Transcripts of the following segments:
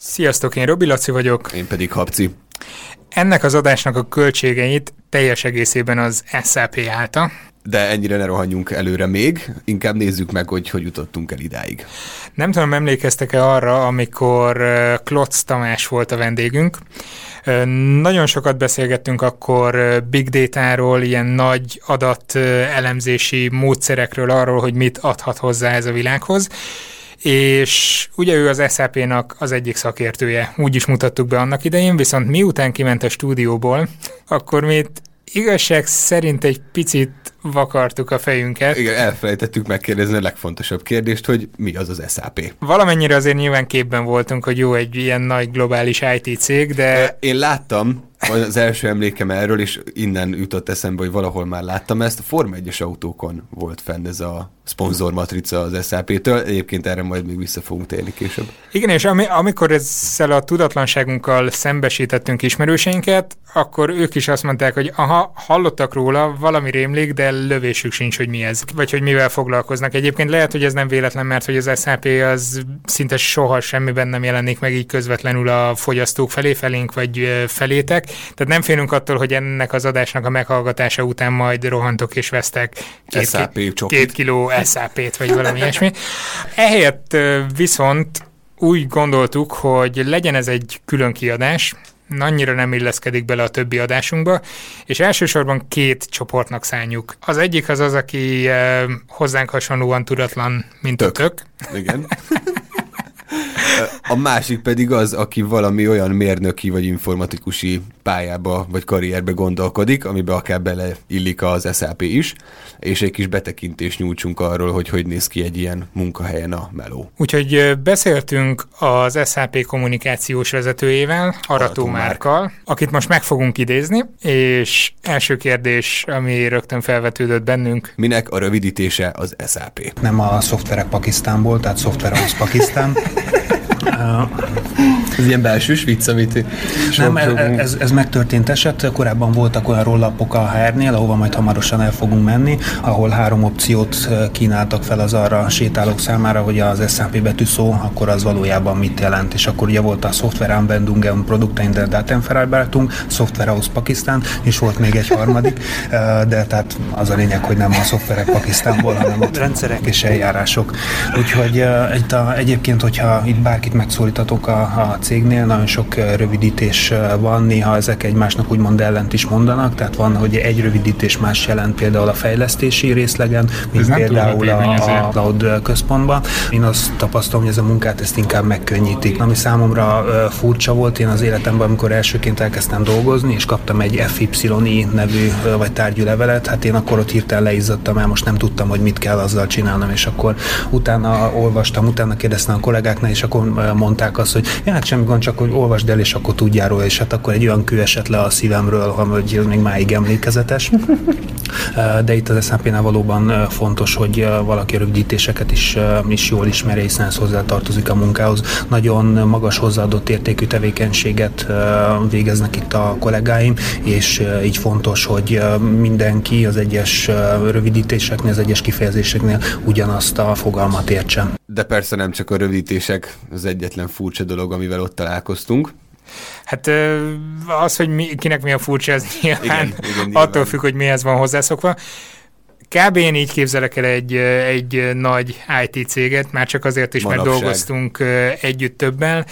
Sziasztok, én Robi Laci vagyok. Én pedig Habci. Ennek az adásnak a költségeit teljes egészében az SAP állta. De ennyire ne rohanjunk előre még, inkább nézzük meg, hogy hogy jutottunk el idáig. Nem tudom, emlékeztek-e arra, amikor Klotz Tamás volt a vendégünk. Nagyon sokat beszélgettünk akkor Big Data-ról, ilyen nagy adat elemzési módszerekről, arról, hogy mit adhat hozzá ez a világhoz és ugye ő az SAP-nak az egyik szakértője, úgy is mutattuk be annak idején, viszont miután kiment a stúdióból, akkor mi igazság szerint egy picit vakartuk a fejünket. Igen, elfelejtettük megkérdezni a legfontosabb kérdést, hogy mi az az SAP. Valamennyire azért nyilván képben voltunk, hogy jó, egy ilyen nagy globális IT cég, de... Én láttam, az első emlékem erről, és innen jutott eszembe, hogy valahol már láttam ezt. A Forma 1-es autókon volt fenn ez a szponzormatrica az SAP-től. Egyébként erre majd még vissza fogunk térni később. Igen, és ami, amikor ezzel a tudatlanságunkkal szembesítettünk ismerőseinket, akkor ők is azt mondták, hogy aha, hallottak róla, valami rémlik, de lövésük sincs, hogy mi ez, vagy hogy mivel foglalkoznak. Egyébként lehet, hogy ez nem véletlen, mert hogy az SAP az szinte soha semmiben nem jelenik meg így közvetlenül a fogyasztók felé, felénk vagy felétek. Tehát nem félünk attól, hogy ennek az adásnak a meghallgatása után majd rohantok és vesztek két, két, két kiló SAP-t, vagy valami ilyesmi. Ehelyett viszont úgy gondoltuk, hogy legyen ez egy külön kiadás, annyira nem illeszkedik bele a többi adásunkba, és elsősorban két csoportnak szálljuk. Az egyik az az, aki eh, hozzánk hasonlóan tudatlan, mint tök. a tök. Igen. A másik pedig az, aki valami olyan mérnöki vagy informatikusi pályába vagy karrierbe gondolkodik, amiben akár beleillik az SAP is, és egy kis betekintést nyújtsunk arról, hogy hogy néz ki egy ilyen munkahelyen a meló. Úgyhogy beszéltünk az SAP kommunikációs vezetőjével, Arató Márkkal, akit most meg fogunk idézni, és első kérdés, ami rögtön felvetődött bennünk. Minek a rövidítése az SAP? Nem a szoftverek Pakisztánból, tehát szoftver az Pakisztán. Uh, Ez ilyen belsős vicc, amit Nem, ez, ez megtörtént eset. Korábban voltak olyan rollapok a HR-nél, ahova majd hamarosan el fogunk menni, ahol három opciót kínáltak fel az arra sétálók számára, hogy az SAP betűszó, akkor az valójában mit jelent. És akkor ugye volt a Software Anwendungen Produkte in der Datenverarbeitung, Software aus Pakisztán, és volt még egy harmadik, de tehát az a lényeg, hogy nem a szoftverek Pakisztánból, hanem a rendszerek és eljárások. Úgyhogy itt a, egyébként, hogyha itt bárkit megszólítatok a, a cégnél, nagyon sok rövidítés van, néha ezek egymásnak úgymond ellent is mondanak, tehát van, hogy egy rövidítés más jelent például a fejlesztési részlegen, mint például a, a cloud központban. Én azt tapasztalom, hogy ez a munkát ezt inkább megkönnyítik. Ami számomra furcsa volt, én az életemben, amikor elsőként elkezdtem dolgozni, és kaptam egy FYI nevű vagy tárgyú levelet, hát én akkor ott hirtelen leizzadtam el, most nem tudtam, hogy mit kell azzal csinálnom, és akkor utána olvastam, utána kérdeztem a kollégáknál, és akkor mondták azt, hogy ja, hát semmi gond, csak hogy olvasd el, és akkor tudjál róla, és hát akkor egy olyan kő esett le a szívemről, hogy még máig emlékezetes. De itt az SAP-nál valóban fontos, hogy valaki a rövidítéseket is, is jól ismeri, hiszen ez hozzá tartozik a munkához. Nagyon magas hozzáadott értékű tevékenységet végeznek itt a kollégáim, és így fontos, hogy mindenki az egyes rövidítéseknél, az egyes kifejezéseknél ugyanazt a fogalmat értsen. De persze nem csak a rövidítések az egyetlen furcsa dolog, amivel ott találkoztunk. Hát az, hogy mi, kinek mi a furcsa, ez nyilván, igen, igen, nyilván. attól függ, hogy mihez van hozzászokva. Kb. én így képzelek el egy, egy nagy IT céget, már csak azért is, Manapság. mert dolgoztunk együtt többen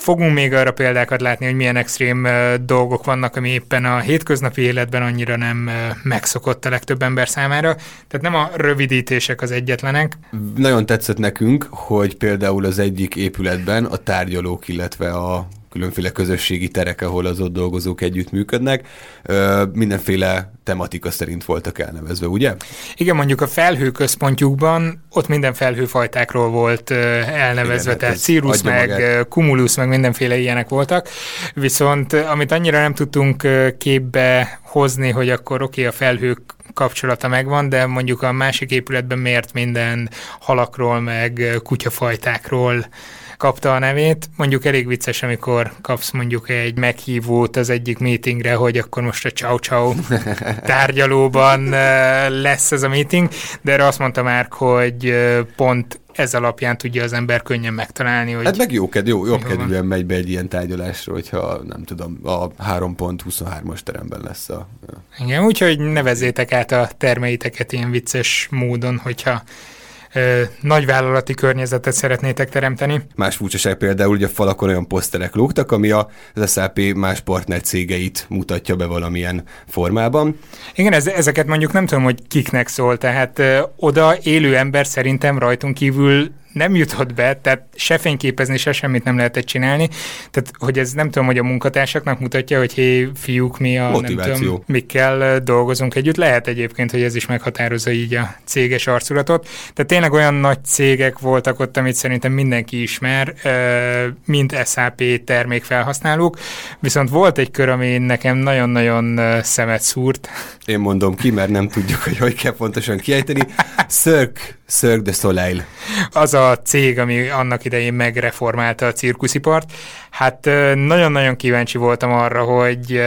fogunk még arra példákat látni, hogy milyen extrém dolgok vannak, ami éppen a hétköznapi életben annyira nem megszokott a legtöbb ember számára. Tehát nem a rövidítések az egyetlenek. Nagyon tetszett nekünk, hogy például az egyik épületben a tárgyalók, illetve a különféle közösségi terek, ahol az ott dolgozók együtt működnek, mindenféle tematika szerint voltak elnevezve, ugye? Igen, mondjuk a felhő központjukban ott minden felhőfajtákról volt elnevezve, Igen, tehát Cirrus, meg magát. Cumulus, meg mindenféle ilyenek voltak, viszont amit annyira nem tudtunk képbe hozni, hogy akkor oké, okay, a felhők kapcsolata megvan, de mondjuk a másik épületben miért minden halakról, meg kutyafajtákról kapta a nevét. Mondjuk elég vicces, amikor kapsz mondjuk egy meghívót az egyik meetingre, hogy akkor most a ciao ciao tárgyalóban lesz ez a meeting, de erre azt mondta már, hogy pont ez alapján tudja az ember könnyen megtalálni. Hogy hát meg jó, jó, jobb kedvűen megy be egy ilyen tárgyalásra, hogyha nem tudom, a 3.23-as teremben lesz a... Igen, úgyhogy nevezzétek át a termeiteket ilyen vicces módon, hogyha nagyvállalati környezetet szeretnétek teremteni. Más furcsaság például, hogy a falakon olyan poszterek lógtak, ami az SAP más partner cégeit mutatja be valamilyen formában. Igen, ez, ezeket mondjuk nem tudom, hogy kiknek szól, tehát ö, oda élő ember szerintem rajtunk kívül nem jutott be, tehát se fényképezni, se semmit nem lehetett csinálni. Tehát, hogy ez nem tudom, hogy a munkatársaknak mutatja, hogy hé, fiúk, mi a Motiváció. nem tudom, mikkel dolgozunk együtt. Lehet egyébként, hogy ez is meghatározza így a céges arculatot. Tehát tényleg olyan nagy cégek voltak ott, amit szerintem mindenki ismer, mint SAP termékfelhasználók. Viszont volt egy kör, ami nekem nagyon-nagyon szemet szúrt. Én mondom ki, mert nem tudjuk, hogy hogy kell pontosan kiejteni. Cirque, Cirque de Soleil. Az a cég, ami annak idején megreformálta a cirkuszipart. Hát nagyon-nagyon kíváncsi voltam arra, hogy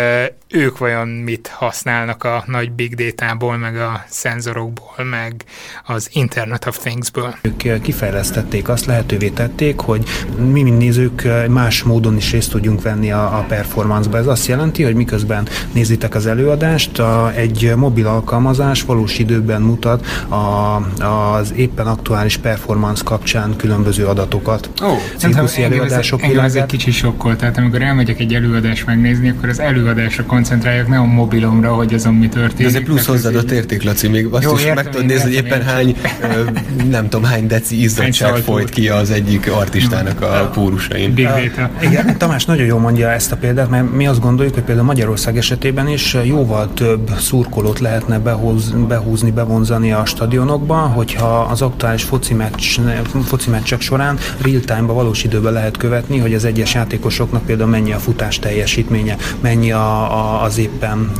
ők vajon mit használnak a nagy big data-ból, meg a szenzorokból, meg az Internet of Things-ből. Ők kifejlesztették, azt lehetővé tették, hogy mi, mint nézők, más módon is részt tudjunk venni a, a performance-ba. Ez azt jelenti, hogy miközben nézitek az előadást, a, egy mobil alkalmazás valós időben mutat a, az éppen aktuális performance kapcsán különböző adatokat. Ó, oh, cirkuszi előadások ez, ez egy kicsi sokkol, tehát amikor elmegyek egy előadást megnézni, akkor az előadásra koncentráljak, ne a mobilomra, hogy azon mi történik. De ez egy plusz hozzáadott érték, Laci, még azt Jó, is értem, meg tudod nézni, hogy éppen hány, nem tudom, hány deci izzadság folyt ki az egyik artistának a pórusain. Big data. Igen, Tamás nagyon jól mondja ezt a példát, mert mi azt gondoljuk, hogy például Magyarország esetében is jóval több szurkolót lehetne behoz, behúzni, bevonzani a stadionokba, hogyha az aktuális foci, meccs, foci meccsek során real-time-ba valós időben lehet követni, hogy az egyes játékosoknak például mennyi a futás teljesítménye, mennyi a, a, az éppen,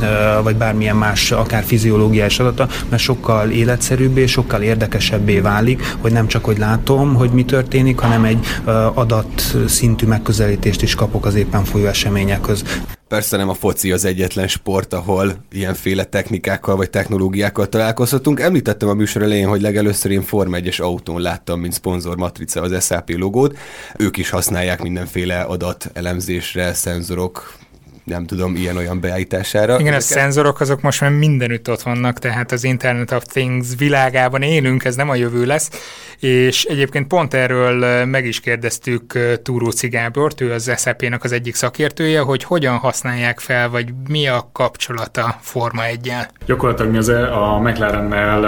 vagy bármilyen más, akár fiziológiás adata, mert sokkal életszerűbbé, sokkal érdekesebbé válik, hogy nem csak, hogy látom, hogy mi történik, hanem egy adat szintű megközelítést is kapok az éppen folyó eseményekhez. Persze nem a foci az egyetlen sport, ahol ilyenféle technikákkal vagy technológiákkal találkozhatunk. Említettem a műsor elején, hogy legelőször én Forma 1-es autón láttam, mint szponzor matrica az SAP logót. Ők is használják mindenféle adat elemzésre, szenzorok, nem tudom, ilyen-olyan beállítására. Igen, a szenzorok azok most már mindenütt ott vannak, tehát az Internet of Things világában élünk, ez nem a jövő lesz, és egyébként pont erről meg is kérdeztük Túró Cigábort, ő az SAP-nak az egyik szakértője, hogy hogyan használják fel, vagy mi a kapcsolata Forma 1 -jel. Gyakorlatilag mi az e- a McLarennel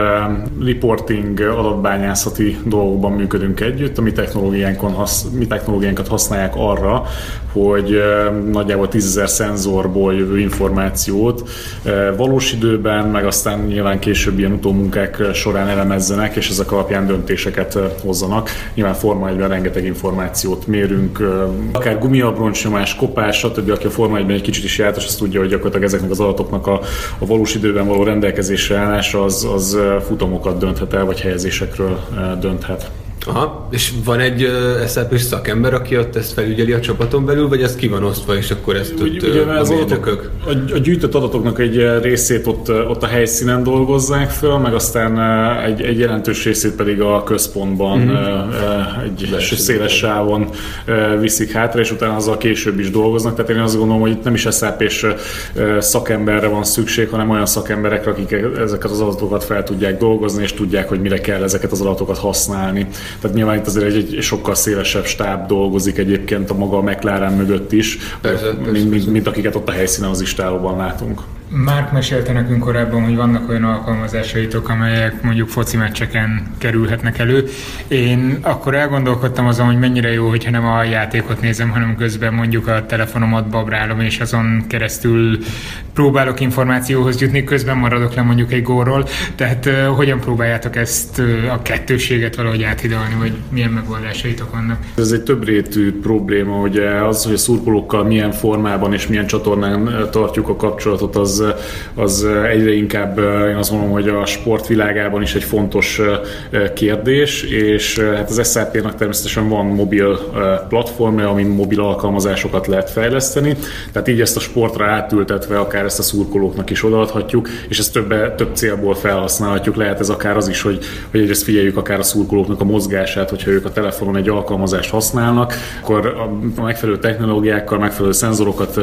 reporting adatbányászati dolgokban működünk együtt, a mi, technológiánkon hasz, mi technológiánkat használják arra, hogy nagyjából 10.000 szenzorból jövő információt valós időben, meg aztán nyilván később ilyen utómunkák során elemezzenek, és ezek alapján döntéseket hozzanak. Nyilván Forma 1 rengeteg információt mérünk, akár gumiabroncsnyomás, kopás, stb. Aki a Forma 1 egy kicsit is jártas, azt tudja, hogy gyakorlatilag ezeknek az adatoknak a, a valós időben való rendelkezésre állása az, az futomokat dönthet el, vagy helyezésekről dönthet. Aha, és van egy SAP szakember, aki ott ezt felügyeli a csapaton belül, vagy ez ki van osztva, és akkor ezt Ugy, ugye, az adatok, a, a gyűjtött adatoknak egy részét ott, ott a helyszínen dolgozzák föl, meg aztán egy, egy jelentős részét pedig a központban mm-hmm. egy Lesz, széles sávon viszik hátra, és utána azzal később is dolgoznak. Tehát én azt gondolom, hogy itt nem is SAP és szakemberre van szükség, hanem olyan szakemberekre, akik ezeket az adatokat fel tudják dolgozni, és tudják, hogy mire kell ezeket az adatokat használni. Tehát nyilván itt azért egy, egy sokkal szélesebb stáb dolgozik egyébként a maga a McLaren mögött is, persze, mint, persze, mint, mint akiket ott a helyszínen az istálóban látunk. Márk mesélte nekünk korábban, hogy vannak olyan alkalmazásaitok, amelyek mondjuk foci meccseken kerülhetnek elő. Én akkor elgondolkodtam azon, hogy mennyire jó, hogyha nem a játékot nézem, hanem közben mondjuk a telefonomat babrálom, és azon keresztül próbálok információhoz jutni, közben maradok le mondjuk egy górról. Tehát hogyan próbáljátok ezt a kettőséget valahogy áthidalni, vagy milyen megoldásaitok vannak? Ez egy több rétű probléma, hogy az, hogy a szurkolókkal milyen formában és milyen csatornán tartjuk a kapcsolatot, az az, az egyre inkább én azt mondom, hogy a sportvilágában is egy fontos kérdés, és hát az SAP-nak természetesen van mobil platformja, amin mobil alkalmazásokat lehet fejleszteni, tehát így ezt a sportra átültetve akár ezt a szurkolóknak is odaadhatjuk, és ezt több, több célból felhasználhatjuk. Lehet ez akár az is, hogy, hogy egyrészt figyeljük akár a szurkolóknak a mozgását, hogyha ők a telefonon egy alkalmazást használnak, akkor a megfelelő technológiákkal, megfelelő szenzorokat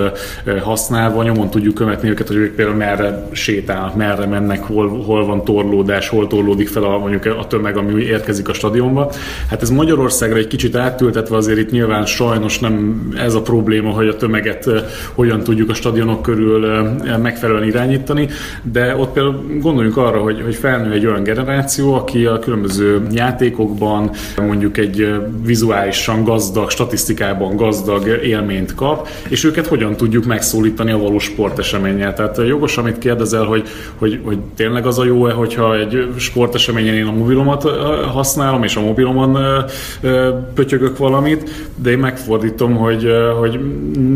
használva nyomon tudjuk követni őket, hogy ők például merre sétálnak, merre mennek, hol, hol van torlódás, hol torlódik fel a, mondjuk a tömeg, ami érkezik a stadionba. Hát ez Magyarországra egy kicsit átültetve azért itt nyilván sajnos nem ez a probléma, hogy a tömeget hogyan tudjuk a stadionok körül megfelelően irányítani, de ott például gondoljunk arra, hogy, hogy felnő egy olyan generáció, aki a különböző játékokban mondjuk egy vizuálisan gazdag, statisztikában gazdag élményt kap, és őket hogyan tudjuk megszólítani a valós sporteseménnyel. Tehát jogos, amit kérdezel, hogy, hogy, hogy tényleg az a jó-e, hogyha egy sporteseményen én a mobilomat használom, és a mobilomon pötyögök valamit, de én megfordítom, hogy, hogy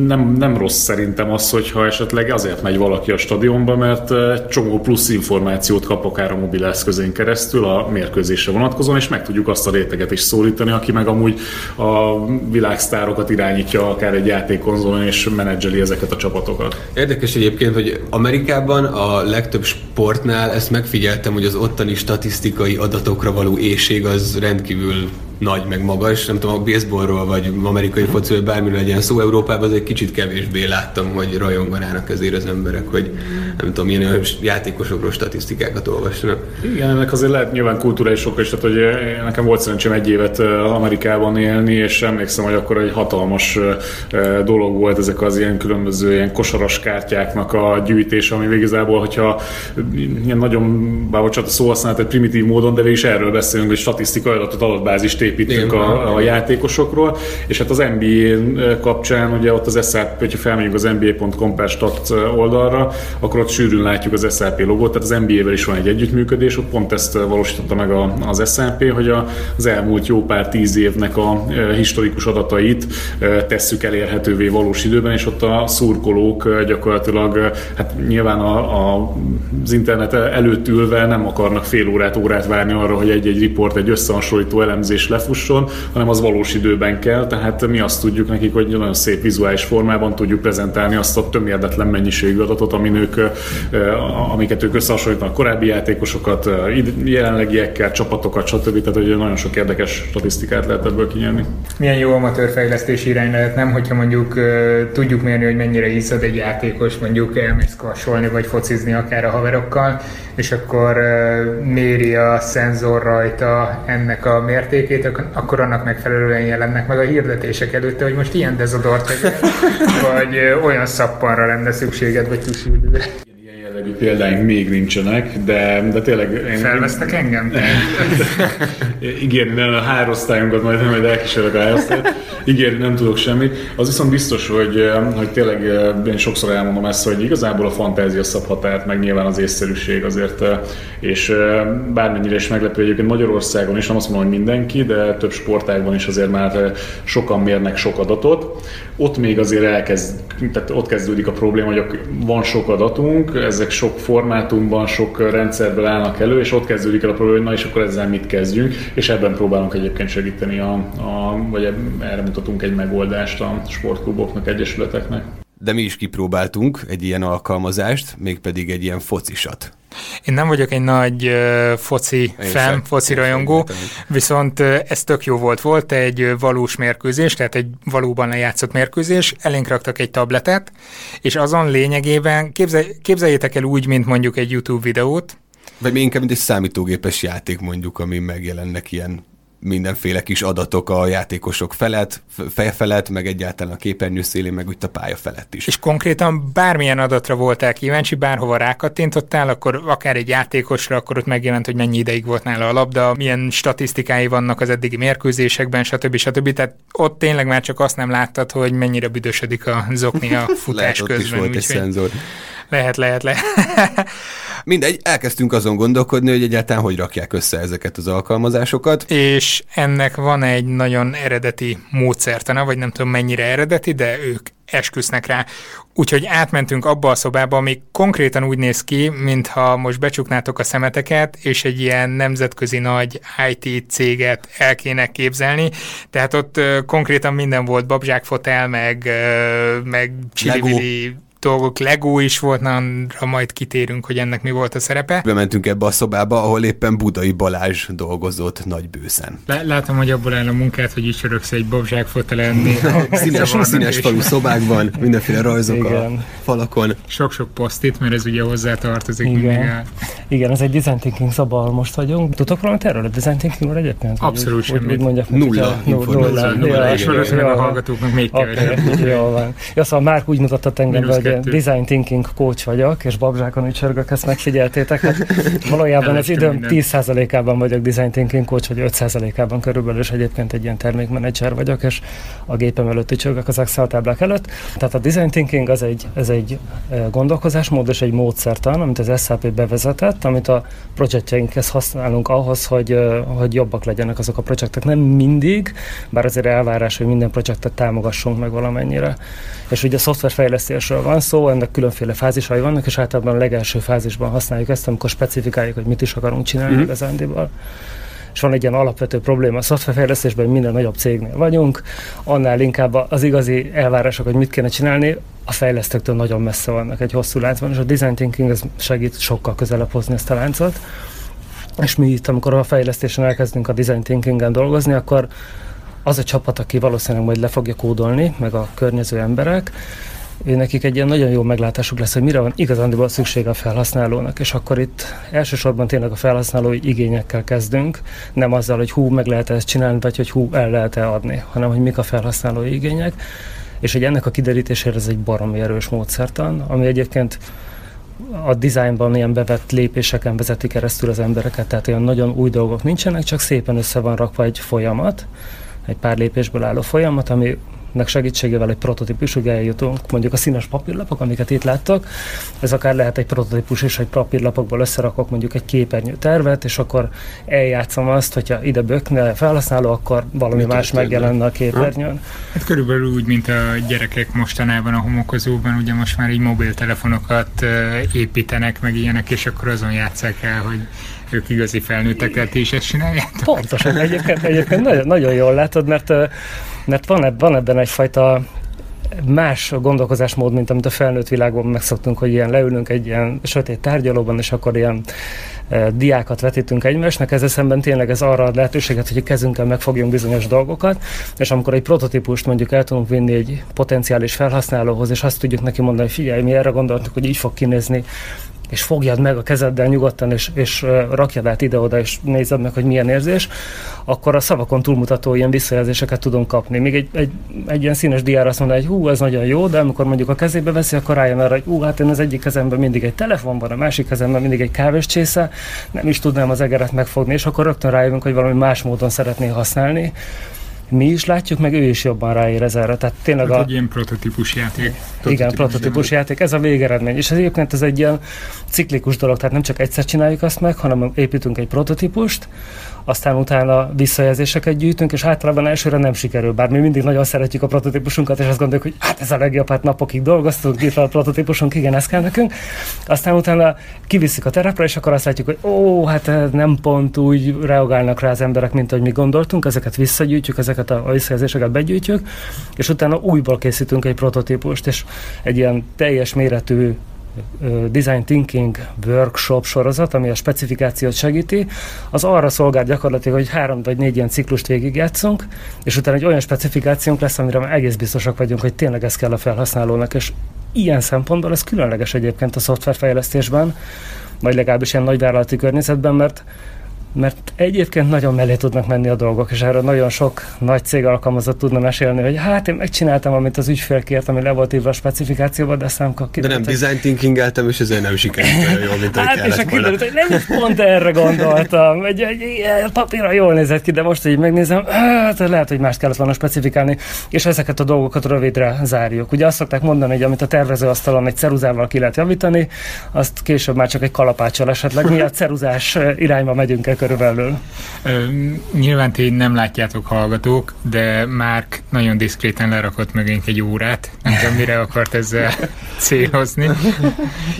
nem, nem rossz szerintem az, hogyha esetleg azért megy valaki a stadionba, mert csomó plusz információt kap akár a mobil eszközén keresztül a mérkőzésre vonatkozóan, és meg tudjuk azt a réteget is szólítani, aki meg amúgy a világsztárokat irányítja akár egy játékkonzolon, és menedzseli ezeket a csapatokat. Érdekes egyébként, hogy Amerikában a legtöbb sportnál ezt megfigyeltem, hogy az ottani statisztikai adatokra való éjség az rendkívül nagy, meg magas, nem tudom, a baseballról, vagy amerikai fociról, bármiről legyen szó, Európában egy kicsit kevésbé láttam, hogy rajonganának ezért az emberek, hogy nem tudom, milyen játékosokról statisztikákat olvasnak. Igen, ennek azért lehet nyilván kulturális sok is, tehát hogy nekem volt szerencsém egy évet Amerikában élni, és emlékszem, hogy akkor egy hatalmas dolog volt ezek az ilyen különböző ilyen kosaras kártyáknak a gyűjtése, ami igazából, hogyha ilyen nagyon, bár bocsánat, szó használat egy primitív módon, de is erről beszélünk, hogy statisztikai adatot adatbázist építünk a, a játékosokról, és hát az NBA kapcsán ugye ott az SAP, hogyha felmegyünk az nba.com per stat oldalra, akkor ott sűrűn látjuk az SAP logót, tehát az NBA-vel is van egy együttműködés, ott pont ezt valósította meg az SAP, hogy az elmúlt jó pár tíz évnek a historikus adatait tesszük elérhetővé valós időben, és ott a szurkolók gyakorlatilag, hát nyilván a, a, az internet előtt ülve nem akarnak fél órát, órát várni arra, hogy egy-egy riport, egy összehasonlító elemzés lefusson, hanem az valós időben kell, tehát mi azt tudjuk nekik, hogy nagyon szép vizuális formában tudjuk prezentálni azt a tömérdetlen mennyiségű adatot, amin ők, amiket ők összehasonlítanak korábbi játékosokat, jelenlegiekkel, csapatokat, stb. Tehát hogy nagyon sok érdekes statisztikát lehet ebből kinyerni. Milyen jó amatőrfejlesztési irány lehet, nem? Hogyha mondjuk tudjuk mérni, hogy mennyire izzad egy játékos, mondjuk elmész kasolni, vagy focizni akár a haverokkal, és akkor méri a szenzor rajta ennek a mértékét, akkor annak megfelelően jelennek meg a hirdetések előtte, hogy most ilyen dezodort vagy, vagy olyan szappanra lenne szükséged, vagy tusüldőre jellegű példáink még nincsenek, de, de tényleg... Én, Felvesztek engem? ígérni nem, a hárosztályunkat majd, majd elkísérlek a hárosztályt. Ígérni nem tudok semmit. Az viszont biztos, hogy, hogy tényleg én sokszor elmondom ezt, hogy igazából a fantázia szab határt, meg nyilván az észszerűség azért, és bármennyire is meglepő egyébként Magyarországon is, nem azt mondom, hogy mindenki, de több sportágban is azért már sokan mérnek sok adatot. Ott még azért elkezd, tehát ott kezdődik a probléma, hogy van sok adatunk, ezek sok formátumban, sok rendszerből állnak elő, és ott kezdődik el a probléma, hogy na és akkor ezzel mit kezdjünk, és ebben próbálunk egyébként segíteni, a, a, vagy erre mutatunk egy megoldást a sportkluboknak, egyesületeknek. De mi is kipróbáltunk egy ilyen alkalmazást, mégpedig egy ilyen focisat. Én nem vagyok egy nagy uh, foci Én fan, sem. foci rajongó, viszont uh, ez tök jó volt. Volt egy valós mérkőzés, tehát egy valóban lejátszott mérkőzés, elénk raktak egy tabletet, és azon lényegében képzel, képzeljétek el úgy, mint mondjuk egy YouTube videót, vagy még inkább, mint egy számítógépes játék mondjuk, ami megjelennek ilyen mindenféle kis adatok a játékosok felett, fej felett, meg egyáltalán a képernyő szélén, meg úgy a pálya felett is. És konkrétan bármilyen adatra voltál kíváncsi, bárhova rákattintottál, akkor akár egy játékosra, akkor ott megjelent, hogy mennyi ideig volt nála a labda, milyen statisztikái vannak az eddigi mérkőzésekben, stb. stb. Tehát ott tényleg már csak azt nem láttad, hogy mennyire büdösödik a zokni a futás Lehet, közben. Ott is volt egy szenzor. Lehet, lehet, lehet. Mindegy, elkezdtünk azon gondolkodni, hogy egyáltalán hogy rakják össze ezeket az alkalmazásokat. És ennek van egy nagyon eredeti módszertana, vagy nem tudom mennyire eredeti, de ők esküsznek rá. Úgyhogy átmentünk abba a szobába, ami konkrétan úgy néz ki, mintha most becsuknátok a szemeteket, és egy ilyen nemzetközi nagy IT céget el kéne képzelni. Tehát ott konkrétan minden volt, babzsákfotel, meg, uh, meg csili dolgok, Lego is volt, arra majd kitérünk, hogy ennek mi volt a szerepe. Bementünk ebbe a szobába, ahol éppen Budai Balázs dolgozott nagy bőszen. Látom, hogy abból áll a munkát, hogy is öröksz egy babzsák fotelen. színes, színes falu szobákban, mindenféle rajzok Igen. a falakon. Sok-sok posztit, mert ez ugye hozzá tartozik Igen. Igen, ez egy design thinking szoba, ahol most vagyunk. Tudok valamit erről a design thinkingről egyébként? Abszolút semmit. Mondjak, nulla, nulla, nulla, nulla, és valószínűleg a hallgatóknak még kevesebb. Jó van. Ja, szóval Márk úgy mutatott engem, hogy design thinking coach vagyok, és babzsákon is csörgök, ezt megfigyeltétek. Hát valójában az időm 10%-ában vagyok design thinking coach, vagy 5%-ában körülbelül, és egyébként egy ilyen termékmenedzser vagyok, és a gépem előtt csörgök az Excel táblák előtt. Tehát a design thinking az egy, ez egy gondolkozásmód és egy módszertan, amit az SAP bevezetett, amit a projektjeinkhez használunk ahhoz, hogy, hogy jobbak legyenek azok a projektek. Nem mindig, bár azért elvárás, hogy minden projektet támogassunk meg valamennyire. És ugye a szoftverfejlesztésről van szó, ennek különféle fázisai vannak, és általában a legelső fázisban használjuk ezt, amikor specifikáljuk, hogy mit is akarunk csinálni mm-hmm. igazándiból és van egy ilyen alapvető probléma a szoftverfejlesztésben, hogy minden nagyobb cégnél vagyunk, annál inkább az igazi elvárások, hogy mit kéne csinálni, a fejlesztőktől nagyon messze vannak egy hosszú láncban, és a design thinking ez segít sokkal közelebb hozni ezt a láncot. És mi itt, amikor a fejlesztésen elkezdünk a design thinkingen dolgozni, akkor az a csapat, aki valószínűleg majd le fogja kódolni, meg a környező emberek, nekik egy ilyen nagyon jó meglátásuk lesz, hogy mire van igazándiból szüksége a felhasználónak, és akkor itt elsősorban tényleg a felhasználói igényekkel kezdünk, nem azzal, hogy hú, meg lehet ezt csinálni, vagy hogy hú, el lehet-e adni, hanem hogy mik a felhasználói igények, és hogy ennek a kiderítésére ez egy baromi erős módszertan, ami egyébként a dizájnban ilyen bevett lépéseken vezeti keresztül az embereket, tehát olyan nagyon új dolgok nincsenek, csak szépen össze van rakva egy folyamat, egy pár lépésből álló folyamat, ami nek segítségével egy prototípusig eljutunk. Mondjuk a színes papírlapok, amiket itt láttak, ez akár lehet egy prototípus is, hogy papírlapokból összerakok mondjuk egy képernyő tervet, és akkor eljátszom azt, hogyha ide bökne felhasználó, akkor valami Mit más megjelenne a képernyőn. Hát körülbelül úgy, mint a gyerekek mostanában a homokozóban, ugye most már így mobiltelefonokat építenek, meg ilyenek, és akkor azon játszák el, hogy ők igazi felnőttek, is ezt csináljátok? Pontosan, egyébként, egyébként nagyon, nagyon jól látod, mert mert van, eb- van ebben egyfajta más gondolkozásmód, mint amit a felnőtt világban megszoktunk, hogy ilyen leülünk egy ilyen sötét tárgyalóban, és akkor ilyen e, diákat vetítünk egymásnak, ezzel szemben tényleg ez arra ad lehetőséget, hogy a kezünkkel megfogjunk bizonyos dolgokat, és amikor egy prototípust mondjuk el tudunk vinni egy potenciális felhasználóhoz, és azt tudjuk neki mondani, hogy figyelj, mi erre gondoltuk, hogy így fog kinézni és fogjad meg a kezeddel nyugodtan, és, és rakjad át ide-oda, és nézed meg, hogy milyen érzés, akkor a szavakon túlmutató ilyen visszajelzéseket tudunk kapni. Még egy, egy, egy ilyen színes diára azt mondja, hogy hú, ez nagyon jó, de amikor mondjuk a kezébe veszi, akkor rájön arra, hogy hú, hát én az egyik kezemben mindig egy telefon van, a másik kezemben mindig egy kávés csésze, nem is tudnám az egeret megfogni, és akkor rögtön rájövünk, hogy valami más módon szeretné használni mi is látjuk, meg ő is jobban ráérez erre. Tehát tényleg hát a... egy ilyen prototípus játék. Prototípus igen, prototípus játék, ez a végeredmény. És ez egyébként ez egy ilyen ciklikus dolog, tehát nem csak egyszer csináljuk azt meg, hanem építünk egy prototípust, aztán utána visszajelzéseket gyűjtünk, és általában elsőre nem sikerül, bár mi mindig nagyon szeretjük a prototípusunkat, és azt gondoljuk, hogy hát ez a legjobb, hát napokig dolgoztunk, itt a prototípusunk, igen, ez kell nekünk. Aztán utána kiviszik a terepre, és akkor azt látjuk, hogy ó, hát nem pont úgy reagálnak rá az emberek, mint ahogy mi gondoltunk, ezeket visszagyűjtjük, ezeket a visszajelzéseket begyűjtjük, és utána újból készítünk egy prototípust, és egy ilyen teljes méretű Design Thinking Workshop sorozat, ami a specifikációt segíti, az arra szolgál gyakorlatilag, hogy három vagy négy ilyen ciklust végigjátszunk, és utána egy olyan specifikációnk lesz, amire egész biztosak vagyunk, hogy tényleg ez kell a felhasználónak, és ilyen szempontból ez különleges egyébként a szoftverfejlesztésben, vagy legalábbis ilyen nagyvállalati környezetben, mert mert egyébként nagyon mellé tudnak menni a dolgok, és erről nagyon sok nagy cég alkalmazott tudna mesélni, hogy hát én megcsináltam, amit az ügyfél kért, ami le volt írva a specifikációba, de aztán De nem design thinking eltem, és ezért nem sikerült olyan jól, mint hát, és a kiderült, hogy nem is pont erre gondoltam. Egy, egy, egy papírra jól nézett ki, de most így megnézem, hát lehet, hogy mást kellett volna specifikálni, és ezeket a dolgokat rövidre zárjuk. Ugye azt szokták mondani, hogy amit a tervezőasztalon egy ceruzával ki lehet javítani, azt később már csak egy kalapáccsal esetleg. Mi a ceruzás irányba megyünk el körülbelül. Nyilván ti nem látjátok hallgatók, de Márk nagyon diszkréten lerakott mögénk egy órát. Nem tudom, mire akart ezzel célozni.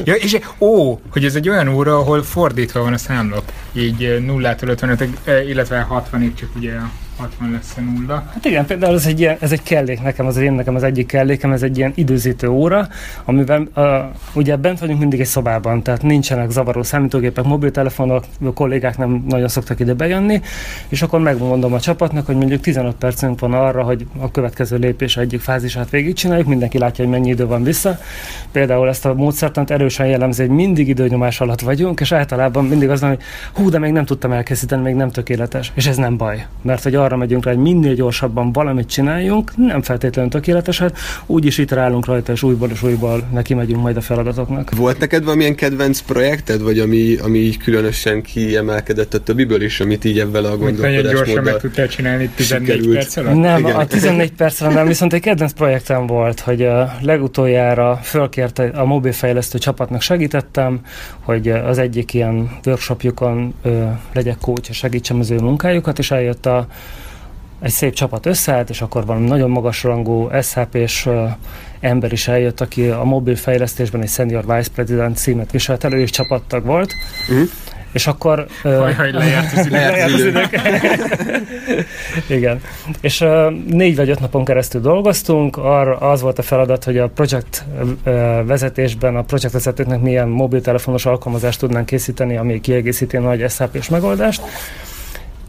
Ja, és ó, hogy ez egy olyan óra, ahol fordítva van a számlap. Így 0-tól 55, illetve 60-ig csak ugye a 60 lesz a nulla. Hát igen, például ez egy, ilyen, ez egy kellék nekem, az én nekem az egyik kellékem, ez egy ilyen időzítő óra, amiben uh, ugye bent vagyunk mindig egy szobában, tehát nincsenek zavaró számítógépek, mobiltelefonok, a kollégák nem nagyon szoktak ide bejönni, és akkor megmondom a csapatnak, hogy mondjuk 15 percünk van arra, hogy a következő lépés egyik fázisát végigcsináljuk, mindenki látja, hogy mennyi idő van vissza. Például ezt a módszertant erősen jellemzi, hogy mindig időnyomás alatt vagyunk, és általában mindig az hogy hú, de még nem tudtam elkészíteni, még nem tökéletes. És ez nem baj, mert hogy arra megyünk rá, hogy minél gyorsabban valamit csináljunk, nem feltétlenül tökéleteset, úgyis itt rálunk rajta, és újból és újból neki megyünk majd a feladatoknak. Volt neked valamilyen kedvenc projekted, vagy ami, ami így különösen kiemelkedett a többiből is, amit így ebben a gondolkodásmóddal gyorsan meg tudtál csinálni 14 sikerült. perc alatt? Nem, Igen. a 14 perc alatt nem, viszont egy kedvenc projektem volt, hogy a legutoljára fölkérte a mobilfejlesztő csapatnak segítettem, hogy az egyik ilyen workshopjukon ö, legyek coach, és segítsem az ő munkájukat, és eljött a egy szép csapat összeállt, és akkor van nagyon magas rangú SHP-s ember is eljött, aki a mobil fejlesztésben egy Senior Vice President címet viselt elő, és csapattag volt. Uh-huh. És akkor... Haj, lejárt az idő. lejárt az idő. Igen. És uh, négy vagy öt napon keresztül dolgoztunk, arra az volt a feladat, hogy a projekt uh, vezetésben a projektvezetőknek milyen mobiltelefonos alkalmazást tudnánk készíteni, ami kiegészíti a nagy SAP-s megoldást.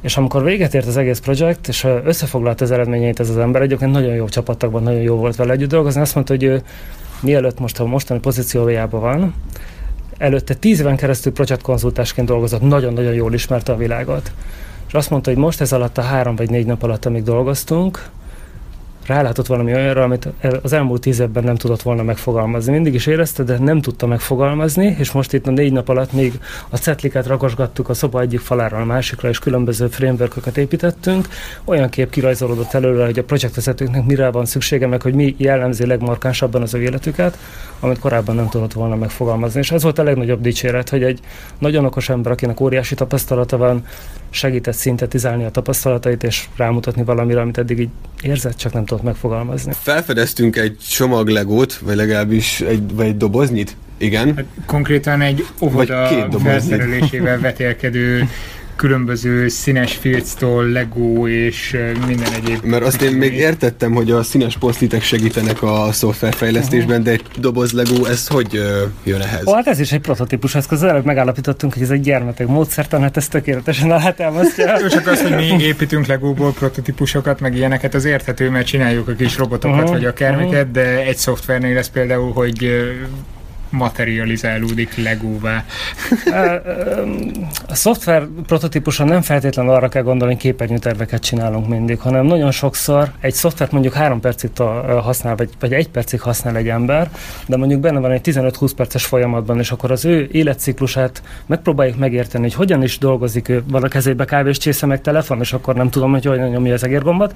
És amikor véget ért az egész projekt, és összefoglalt az eredményeit ez az ember, egyébként nagyon jó csapatokban, nagyon jó volt vele együtt dolgozni, azt mondta, hogy ő mielőtt most a mostani pozíciójában van, előtte tíz éven keresztül projektkonzultásként dolgozott, nagyon-nagyon jól ismerte a világot. És azt mondta, hogy most ez alatt a három vagy négy nap alatt, amíg dolgoztunk, rálátott valami olyanra, amit az elmúlt tíz évben nem tudott volna megfogalmazni. Mindig is érezte, de nem tudta megfogalmazni, és most itt a négy nap alatt még a cetliket ragosgattuk a szoba egyik falára a másikra, és különböző frameworköket építettünk. Olyan kép kirajzolódott előre, hogy a projektvezetőknek mire van szüksége, meg hogy mi jellemzi legmarkánsabban az ő életüket, amit korábban nem tudott volna megfogalmazni. És ez volt a legnagyobb dicséret, hogy egy nagyon okos ember, akinek óriási tapasztalata van, segített szintetizálni a tapasztalatait, és rámutatni valamire, amit eddig így érzett, csak nem tudott megfogalmazni. Felfedeztünk egy csomag legót, vagy legalábbis egy, vagy egy doboznyit, igen. Hát konkrétan egy óvoda felszerelésével vetélkedő különböző színes filctól, Lego és minden egyéb. Mert azt én még értettem, hogy a színes posztitek segítenek a szoftverfejlesztésben, de egy doboz Lego, ez hogy uh, jön ehhez? Ó, hát ez is egy prototípus eszköz. Előbb megállapítottunk, hogy ez egy gyermetek módszertan, hát ez tökéletesen alátámasztja. Csak az, hogy mi építünk Legóból prototípusokat, meg ilyeneket, az érthető, mert csináljuk a kis robotokat, uh-huh. vagy akármiket, uh-huh. de egy szoftvernél lesz például, hogy materializálódik legóvá. A szoftver prototípuson nem feltétlenül arra kell gondolni, hogy képernyőterveket csinálunk mindig, hanem nagyon sokszor egy szoftvert mondjuk három percig használ, vagy, vagy egy percig használ egy ember, de mondjuk benne van egy 15-20 perces folyamatban, és akkor az ő életciklusát megpróbáljuk megérteni, hogy hogyan is dolgozik ő. Van a kezébe kávés csésze meg telefon, és akkor nem tudom, hogy hogyan nyomja az egérgombot.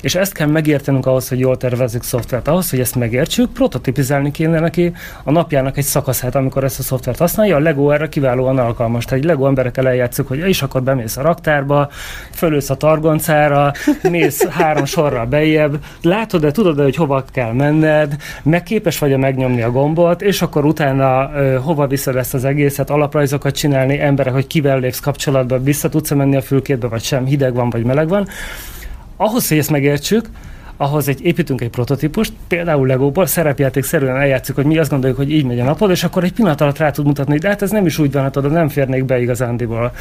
És ezt kell megértenünk ahhoz, hogy jól tervezzük szoftvert. Ahhoz, hogy ezt megértsük, prototipizálni kéne neki a napjának annak egy szakaszát, amikor ezt a szoftvert használja. A Lego erre kiválóan alkalmas. Tehát egy Lego emberekkel eljátszuk, hogy és akkor bemész a raktárba, fölülsz a targoncára, mész három sorra bejebb, látod de tudod hogy hova kell menned, meg képes vagy megnyomni a gombot, és akkor utána ö, hova viszed ezt az egészet, alaprajzokat csinálni, emberek, hogy kivel lépsz kapcsolatba, vissza tudsz menni a fülkétbe, vagy sem, hideg van, vagy meleg van. Ahhoz, hogy ezt megértsük, ahhoz egy, építünk egy prototípust, például Legóból szerűen eljátszuk, hogy mi azt gondoljuk, hogy így megy a napod, és akkor egy pillanat alatt rá tud mutatni, de hát ez nem is úgy van, hát oda nem férnék be igazándiból.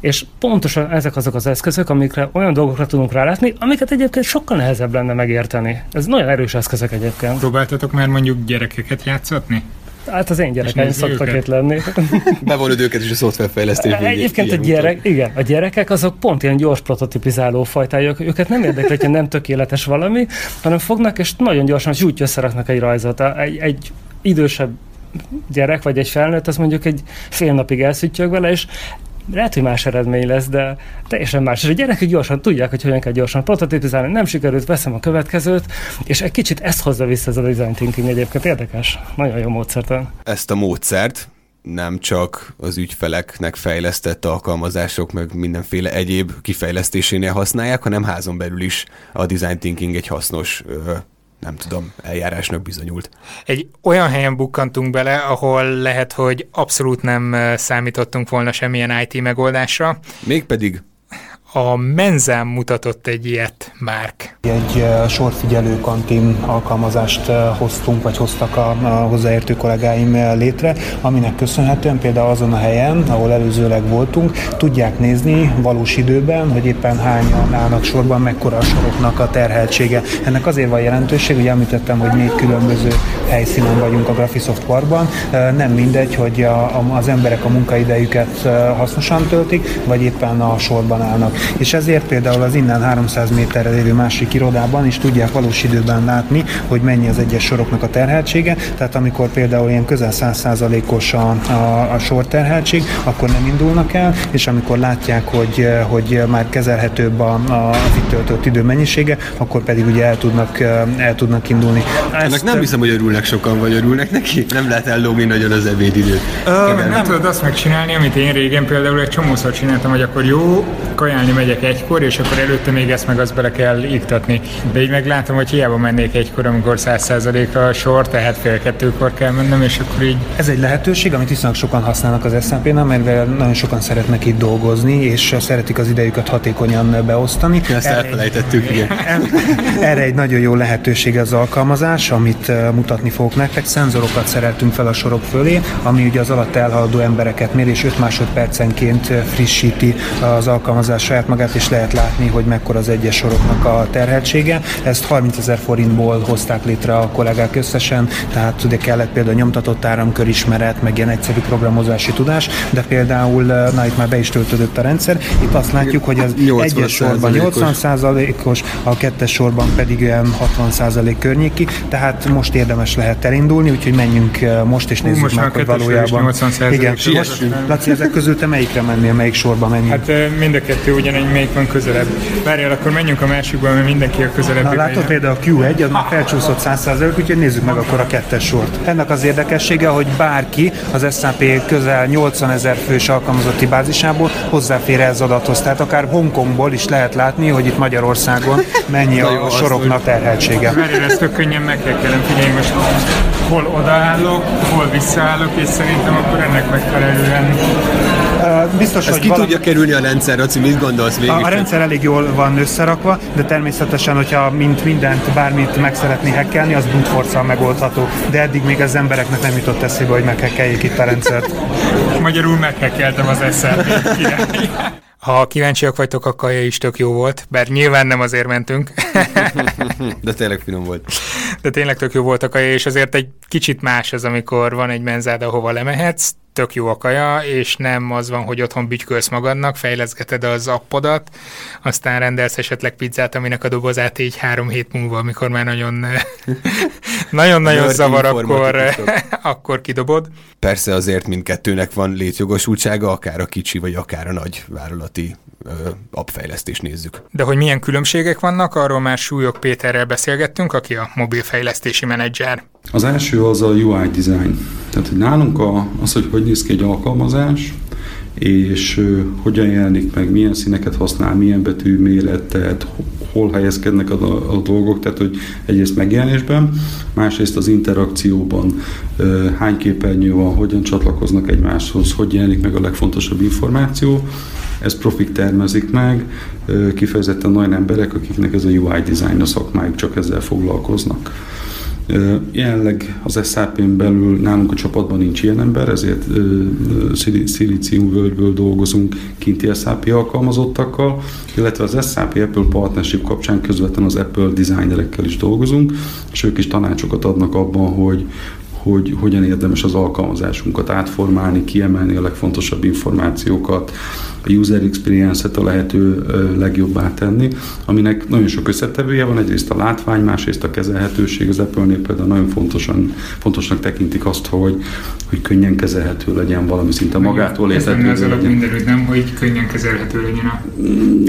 És pontosan ezek azok az eszközök, amikre olyan dolgokra tudunk rálátni, amiket egyébként sokkal nehezebb lenne megérteni. Ez nagyon erős eszközök egyébként. Próbáltatok már mondjuk gyerekeket játszatni? Hát az én gyerekeim szoktak itt lenni. Bevonod őket is a szoftverfejlesztésbe. Egyébként a, gyerek, igen, a gyerekek azok pont ilyen gyors prototipizáló fajtájuk. Őket nem érdekli, hogyha nem tökéletes valami, hanem fognak és nagyon gyorsan zsúgy összeraknak egy rajzot. Egy, egy idősebb gyerek, vagy egy felnőtt, az mondjuk egy fél napig elszüttyög vele, és lehet, hogy más eredmény lesz, de teljesen más. És a gyerekek gyorsan tudják, hogy hogyan kell gyorsan prototipizálni, nem sikerült, veszem a következőt, és egy kicsit ezt hozza vissza ez a design thinking egyébként érdekes. Nagyon jó módszert. Ezt a módszert nem csak az ügyfeleknek fejlesztett alkalmazások, meg mindenféle egyéb kifejlesztésénél használják, hanem házon belül is a design thinking egy hasznos nem tudom, eljárásnak bizonyult. Egy olyan helyen bukkantunk bele, ahol lehet, hogy abszolút nem számítottunk volna semmilyen IT megoldásra. Mégpedig a Menzán mutatott egy ilyet, Márk. Egy sorfigyelő kantin alkalmazást hoztunk, vagy hoztak a, a hozzáértő kollégáim létre, aminek köszönhetően például azon a helyen, ahol előzőleg voltunk, tudják nézni valós időben, hogy éppen hányan állnak sorban, mekkora a soroknak a terheltsége. Ennek azért van jelentőség, hogy említettem, hogy négy különböző helyszínen vagyunk a Graphisoft Parkban. Nem mindegy, hogy a, az emberek a munkaidejüket hasznosan töltik, vagy éppen a sorban állnak és ezért például az innen 300 méterre lévő másik irodában is tudják valós időben látni, hogy mennyi az egyes soroknak a terheltsége, tehát amikor például ilyen közel 100%-os a, a, a sor terheltség, akkor nem indulnak el, és amikor látják, hogy, hogy már kezelhetőbb a, a, az itt töltött idő mennyisége, akkor pedig ugye el tudnak, el tudnak indulni. Ezt, Ennek nem hiszem, hogy örülnek sokan, vagy örülnek neki? Nem lehet ellógni nagyon az ebédidőt. Ö, nem tudod azt megcsinálni, amit én régen például egy csomószor csináltam, hogy akkor jó, kajálni megyek egykor, és akkor előtte még ezt meg azt bele kell iktatni. De így meglátom, hogy hiába mennék egykor, amikor 100% a sor, tehát fél kettőkor kell mennem, és akkor így... Ez egy lehetőség, amit viszonylag sokan használnak az SZMP-nál, mert nagyon sokan szeretnek itt dolgozni, és szeretik az idejüket hatékonyan beosztani. Ezt erre elfelejtettük, egy, igen. Erre egy nagyon jó lehetőség az alkalmazás, amit mutatni fogok nektek. Szenzorokat szereltünk fel a sorok fölé, ami ugye az alatt elhaladó embereket mér, és 5 másodpercenként frissíti az alkalmazás saját magát, és lehet látni, hogy mekkora az egyes soroknak a terheltsége. Ezt 30 ezer forintból hozták létre a kollégák összesen, tehát ugye kellett például nyomtatott áramkörismeret, meg ilyen egyszerű programozási tudás, de például, na itt már be is töltődött a rendszer, itt azt látjuk, hogy az egyes sorban 80%-os, a kettes sorban pedig olyan 60% környéki, tehát most érdemes lehet elindulni, úgyhogy menjünk most és nézzük most meg, hogy valójában. Igen, most, Laci, ezek közül te melyikre mennél, melyik sorba menjünk? Hát mind a kettő ugyanegy melyik van közelebb. Várjál, akkor menjünk a másikba, mert mindenki a közelebb. Na látod például a Q1, az már felcsúszott 100%, úgyhogy nézzük meg akkor a kettes sort. Ennek az érdekessége, hogy bárki az SAP közel 80 ezer fős alkalmazotti bázisából hozzáfér ez adathoz. Tehát akár Hongkongból is lehet látni, hogy itt Magyarországon mennyi a, a soroknak terheltsége. Várjál, ezt tök könnyen meg kell kellem figyelni, most hol odaállok, hol visszaállok, és szerintem akkor ennek megfelelően biztos, Ezt hogy ki valami... tudja kerülni a rendszer, Laci, mit gondolsz végig? A, a rendszer elég jól van összerakva, de természetesen, hogyha mint mindent, bármit meg szeretné hekkelni, az brute force megoldható. De eddig még az embereknek nem jutott eszébe, hogy meghekkeljék itt a rendszert. Magyarul meghekkeltem az eszem. Ha kíváncsiak vagytok, a kaja is tök jó volt, bár nyilván nem azért mentünk. De tényleg finom volt. De tényleg tök jó volt a kaja, és azért egy kicsit más az, amikor van egy menzád, ahova lemehetsz, tök jó a kaja, és nem az van, hogy otthon bütykölsz magadnak, fejleszgeted az appodat, aztán rendelsz esetleg pizzát, aminek a dobozát így három hét múlva, amikor már nagyon nagyon-nagyon zavar, akkor, akkor kidobod. Persze azért mindkettőnek van létjogosultsága, akár a kicsi, vagy akár a nagy vállalati appfejlesztést nézzük. De hogy milyen különbségek vannak, arról már Súlyok Péterrel beszélgettünk, aki a mobilfejlesztési menedzser. Az első az a UI design. Tehát, hogy nálunk a, az, hogy hogy néz ki egy alkalmazás, és hogyan jelenik meg, milyen színeket használ, milyen betű méretet, hol helyezkednek a, a dolgok, tehát hogy egyrészt megjelenésben, másrészt az interakcióban hány képernyő van, hogyan csatlakoznak egymáshoz, hogy jelenik meg a legfontosabb információ, ez profik termezik meg, kifejezetten olyan emberek, akiknek ez a UI design a szakmájuk csak ezzel foglalkoznak. Jelenleg az SAP-n belül nálunk a csapatban nincs ilyen ember, ezért szilíciumvölgyből dolgozunk kinti SAP alkalmazottakkal, illetve az SAP Apple Partnership kapcsán közvetlenül az Apple designerekkel is dolgozunk, és ők is tanácsokat adnak abban, hogy hogy hogyan érdemes az alkalmazásunkat átformálni, kiemelni a legfontosabb információkat, a user experience-et a lehető legjobbá tenni, aminek nagyon sok összetevője van, egyrészt a látvány, másrészt a kezelhetőség. Az Apple-nél például nagyon fontosan, fontosnak tekintik azt, hogy, hogy könnyen kezelhető legyen valami szinte magától értető. Ez az mindenütt, nem, hogy könnyen kezelhető legyen a mm,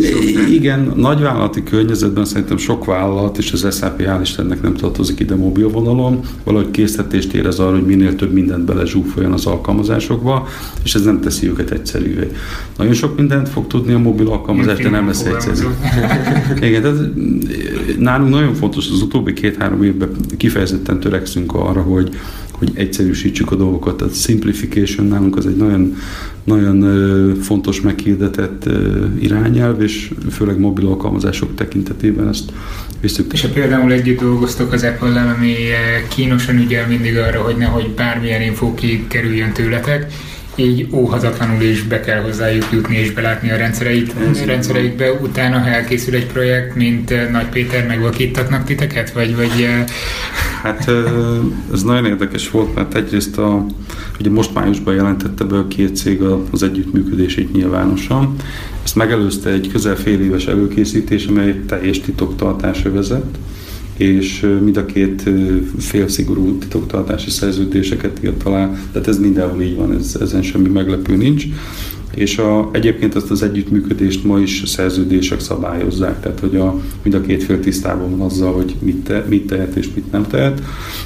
Igen, nagyvállalati környezetben szerintem sok vállalat, és az SAP hál' Istennek nem tartozik ide mobilvonalon, valahogy készítést érez arra, hogy minél több mindent belezsúfoljon az alkalmazásokba, és ez nem teszi őket egyszerűvé. Nagyon sok mindent fog tudni a mobil alkalmazás, de nem lesz egyszerű. Igen, tehát nálunk nagyon fontos, az utóbbi két-három évben kifejezetten törekszünk arra, hogy, hogy egyszerűsítsük a dolgokat. Tehát simplification nálunk az egy nagyon, nagyon fontos meghirdetett irányelv, és főleg mobil alkalmazások tekintetében ezt visszük. És ha például együtt dolgoztok az Apple-lel, ami kínosan ügyel mindig arra, hogy nehogy bármilyen infó kikerüljön tőletek, így óhatatlanul is be kell hozzájuk jutni és belátni a rendszereit, rendszereikbe. Utána, ha elkészül egy projekt, mint eh, Nagy Péter, megvakítatnak titeket? Vagy, vagy... Eh, hát ez nagyon érdekes volt, mert egyrészt a, ugye most májusban jelentette be a két cég az együttműködését nyilvánosan. Ezt megelőzte egy közel fél éves előkészítés, amely teljes titoktartásra vezet és mind a két fél szigorú titoktartási szerződéseket írt alá, tehát ez mindenhol így van, ez, ezen semmi meglepő nincs. És a, egyébként ezt az együttműködést ma is szerződések szabályozzák, tehát hogy a, mind a két fél tisztában van azzal, hogy mit, te, mit tehet és mit nem tehet.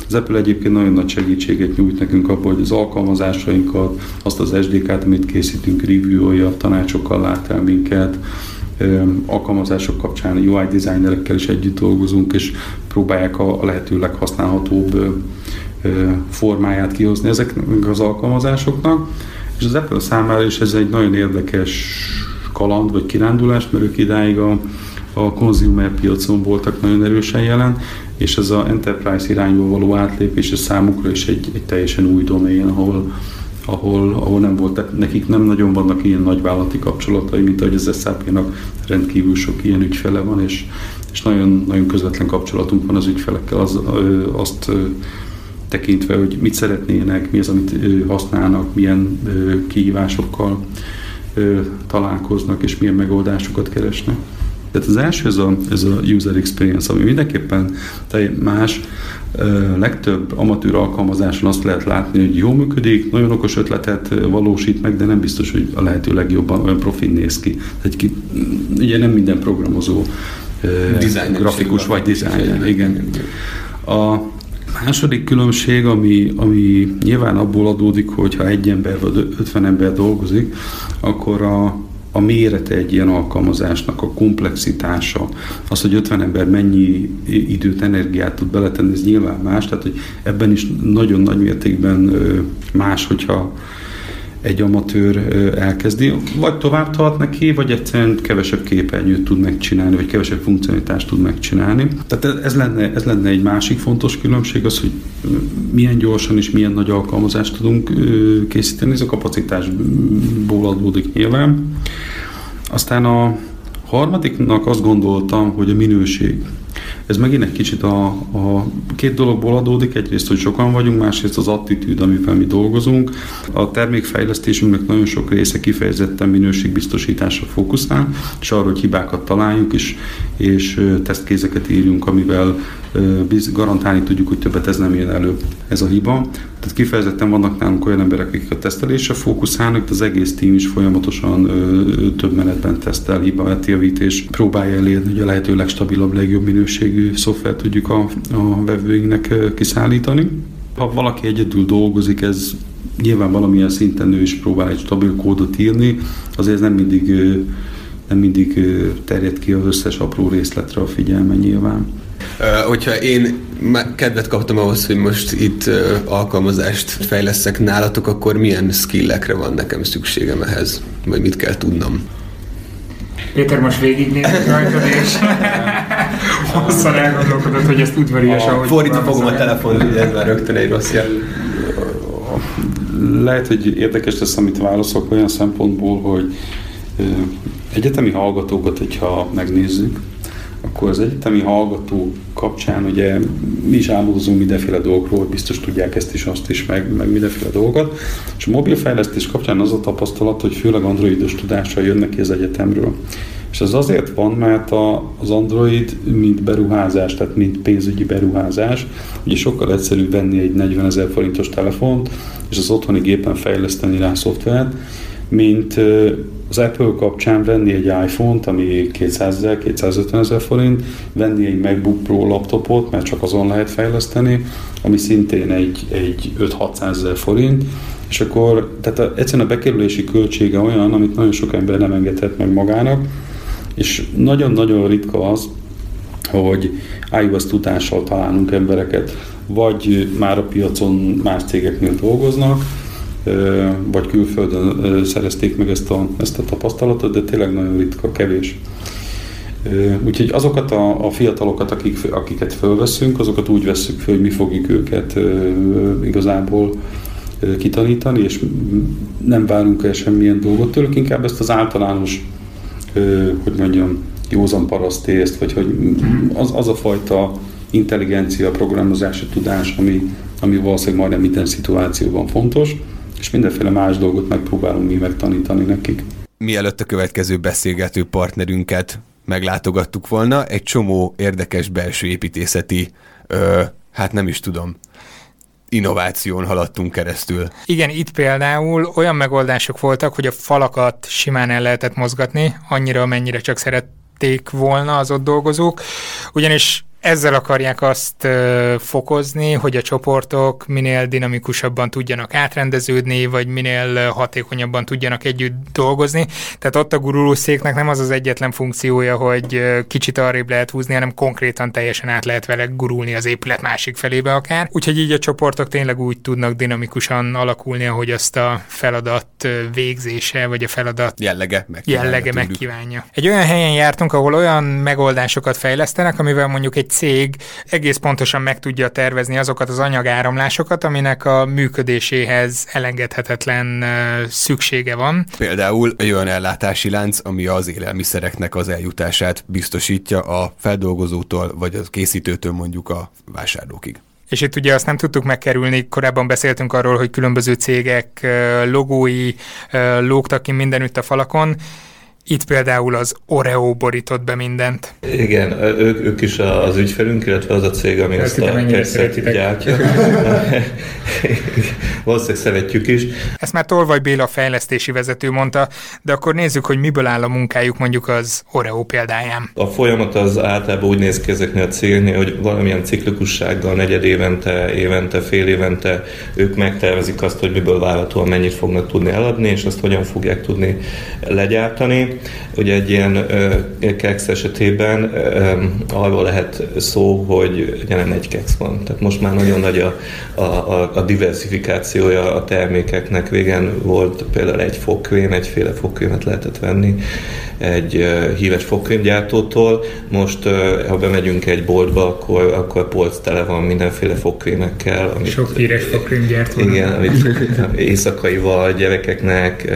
Az Apple egyébként nagyon nagy segítséget nyújt nekünk abban, hogy az alkalmazásainkat, azt az SDK-t, amit készítünk, review-olja, tanácsokkal lát el minket, alkalmazások kapcsán UI designerekkel is együtt dolgozunk, és próbálják a lehető leghasználhatóbb formáját kihozni ezeknek az alkalmazásoknak. És az Apple számára is ez egy nagyon érdekes kaland vagy kirándulás, mert ők idáig a, a consumer piacon voltak nagyon erősen jelen, és ez a enterprise irányba való átlépés a számukra is egy, egy teljesen új domén, ahol ahol, ahol nem volt, nekik nem nagyon vannak ilyen nagyvállalati kapcsolatai, mint ahogy az SAP-nak rendkívül sok ilyen ügyfele van, és, és nagyon, nagyon közvetlen kapcsolatunk van az ügyfelekkel, az, azt tekintve, hogy mit szeretnének, mi az, amit használnak, milyen kihívásokkal találkoznak, és milyen megoldásokat keresnek. Tehát az első ez a, ez a user experience, ami mindenképpen más, legtöbb amatőr alkalmazáson azt lehet látni, hogy jó működik, nagyon okos ötletet valósít meg, de nem biztos, hogy a lehető legjobban olyan profin néz ki. Tehát ki, ugye nem minden programozó Designer grafikus vagy designer, igen. A második különbség, ami, ami nyilván abból adódik, hogy ha egy ember vagy 50 ember dolgozik, akkor a, a mérete egy ilyen alkalmazásnak, a komplexitása, az, hogy 50 ember mennyi időt, energiát tud beletenni, ez nyilván más, tehát hogy ebben is nagyon nagy mértékben más, hogyha egy amatőr elkezdi, vagy tovább tart neki, vagy egyszerűen kevesebb képernyőt tud megcsinálni, vagy kevesebb funkcionalitást tud megcsinálni. Tehát ez lenne, ez lenne egy másik fontos különbség, az, hogy milyen gyorsan és milyen nagy alkalmazást tudunk készíteni, ez a kapacitásból adódik nyilván. Aztán a harmadiknak azt gondoltam, hogy a minőség. Ez megint egy kicsit a, a két dologból adódik, egyrészt, hogy sokan vagyunk, másrészt az attitűd, amivel mi dolgozunk. A termékfejlesztésünknek nagyon sok része kifejezetten minőségbiztosításra fókuszál, és arra, hogy hibákat találjunk, és, és tesztkézeket írjunk, amivel garantálni tudjuk, hogy többet ez nem jön elő, ez a hiba. Tehát kifejezetten vannak nálunk olyan emberek, akik a tesztelésre fókuszálnak, az egész tím is folyamatosan ö, több menetben tesztel, hiba és próbálja elérni, hogy a lehető legstabilabb, legjobb minőségű szoftvert tudjuk a, a vevőinknek kiszállítani. Ha valaki egyedül dolgozik, ez nyilván valamilyen szinten ő is próbál egy stabil kódot írni, azért nem mindig, nem mindig terjed ki az összes apró részletre a figyelme nyilván. Hogyha én kedvet kaptam ahhoz, hogy most itt alkalmazást fejleszek nálatok, akkor milyen skillekre van nekem szükségem ehhez? Vagy mit kell tudnom? Péter most végignézett rajtad, és hosszan elgondolkodott, hogy ezt udvarias, ahogy... Fordítva fogom a telefon, ez már rögtön egy rossz jel. Lehet, hogy érdekes lesz, amit válaszolok olyan szempontból, hogy egyetemi hallgatókat, hogyha megnézzük, akkor az egyetemi hallgató kapcsán ugye mi is álmodozunk mindenféle dolgokról, biztos tudják ezt is, azt is, meg, meg mindenféle dolgokat. És a mobilfejlesztés kapcsán az a tapasztalat, hogy főleg androidos tudással jönnek ki az egyetemről. És ez azért van, mert a, az Android, mint beruházás, tehát mint pénzügyi beruházás, ugye sokkal egyszerűbb venni egy 40 ezer forintos telefont, és az otthoni gépen fejleszteni rá szoftvert, mint az Apple kapcsán venni egy iPhone-t, ami 200 ezer, 250 ezer forint, venni egy MacBook Pro laptopot, mert csak azon lehet fejleszteni, ami szintén egy, egy 5-600 ezer forint, és akkor tehát egyszerűen a bekerülési költsége olyan, amit nagyon sok ember nem engedhet meg magának, és nagyon-nagyon ritka az, hogy iOS tudással találunk embereket, vagy már a piacon más cégeknél dolgoznak, vagy külföldön szerezték meg ezt a, ezt a tapasztalatot, de tényleg nagyon ritka, kevés. Úgyhogy azokat a, a fiatalokat, akik, akiket fölveszünk, azokat úgy vesszük föl, hogy mi fogjuk őket igazából kitanítani, és nem várunk el semmilyen dolgot tőlük, inkább ezt az általános, hogy mondjam, józan parasztészt, vagy hogy az, az a fajta intelligencia, programozási tudás, ami, ami valószínűleg majdnem minden szituációban fontos, és mindenféle más dolgot megpróbálunk mi megtanítani nekik. Mielőtt a következő beszélgető partnerünket meglátogattuk volna, egy csomó érdekes belső építészeti, ö, hát nem is tudom, innováción haladtunk keresztül. Igen, itt például olyan megoldások voltak, hogy a falakat simán el lehetett mozgatni, annyira, amennyire csak szerették volna az ott dolgozók, ugyanis ezzel akarják azt fokozni, hogy a csoportok minél dinamikusabban tudjanak átrendeződni, vagy minél hatékonyabban tudjanak együtt dolgozni. Tehát ott a gurulószéknek nem az az egyetlen funkciója, hogy kicsit arrébb lehet húzni, hanem konkrétan teljesen át lehet vele gurulni az épület másik felébe akár. Úgyhogy így a csoportok tényleg úgy tudnak dinamikusan alakulni, ahogy azt a feladat végzése, vagy a feladat jellege, megkívánja, jellege megkívánja. Egy olyan helyen jártunk, ahol olyan megoldásokat fejlesztenek, amivel mondjuk egy cég egész pontosan meg tudja tervezni azokat az anyagáramlásokat, aminek a működéséhez elengedhetetlen szüksége van. Például egy olyan ellátási lánc, ami az élelmiszereknek az eljutását biztosítja a feldolgozótól, vagy a készítőtől mondjuk a vásárlókig. És itt ugye azt nem tudtuk megkerülni, korábban beszéltünk arról, hogy különböző cégek logói lógtak ki mindenütt a falakon, itt például az Oreo borított be mindent. Igen, ők, ők is az ügyfelünk, illetve az a cég, ami ezt a kekszet gyártja. Valószínűleg szeretjük is. Ezt már Tolvaj Béla fejlesztési vezető mondta, de akkor nézzük, hogy miből áll a munkájuk mondjuk az Oreo példáján. A folyamat az általában úgy néz ki ezeknél a cégnél, hogy valamilyen ciklikussággal negyed évente, évente, fél évente ők megtervezik azt, hogy miből várhatóan mennyit fognak tudni eladni, és azt hogyan fogják tudni legyártani Ugye egy ilyen keksz esetében arról lehet szó, hogy nem egy keksz van. Tehát most már nagyon nagy a, a, a diversifikációja a termékeknek. Végen volt például egy fogkrém, egyféle fogkrémet lehetett venni egy híres fogkrémgyártótól. Most, ha bemegyünk egy boltba, akkor, akkor polc tele van mindenféle fogkrémekkel. Amit, Sok híres fogkrémgyártó. Igen, amit éjszakaival, gyerekeknek,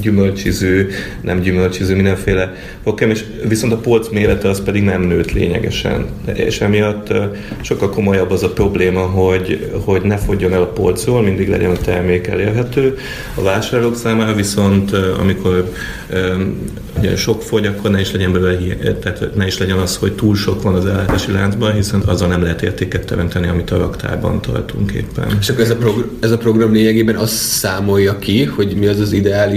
gyümölcsiző, nem gyümölcsiző, mindenféle fogkrém, és viszont a polc mérete az pedig nem nőtt lényegesen. És emiatt sokkal komolyabb az a probléma, hogy, hogy ne fogjon el a polcról, mindig legyen a termék elérhető a vásárlók számára, viszont amikor ugye sok fogy, akkor ne is legyen belőle, tehát ne is legyen az, hogy túl sok van az ellátási láncban, hiszen azzal nem lehet értéket teremteni, amit a raktárban tartunk éppen. És akkor ez a, progr- ez a program lényegében azt számolja ki, hogy mi az az ideális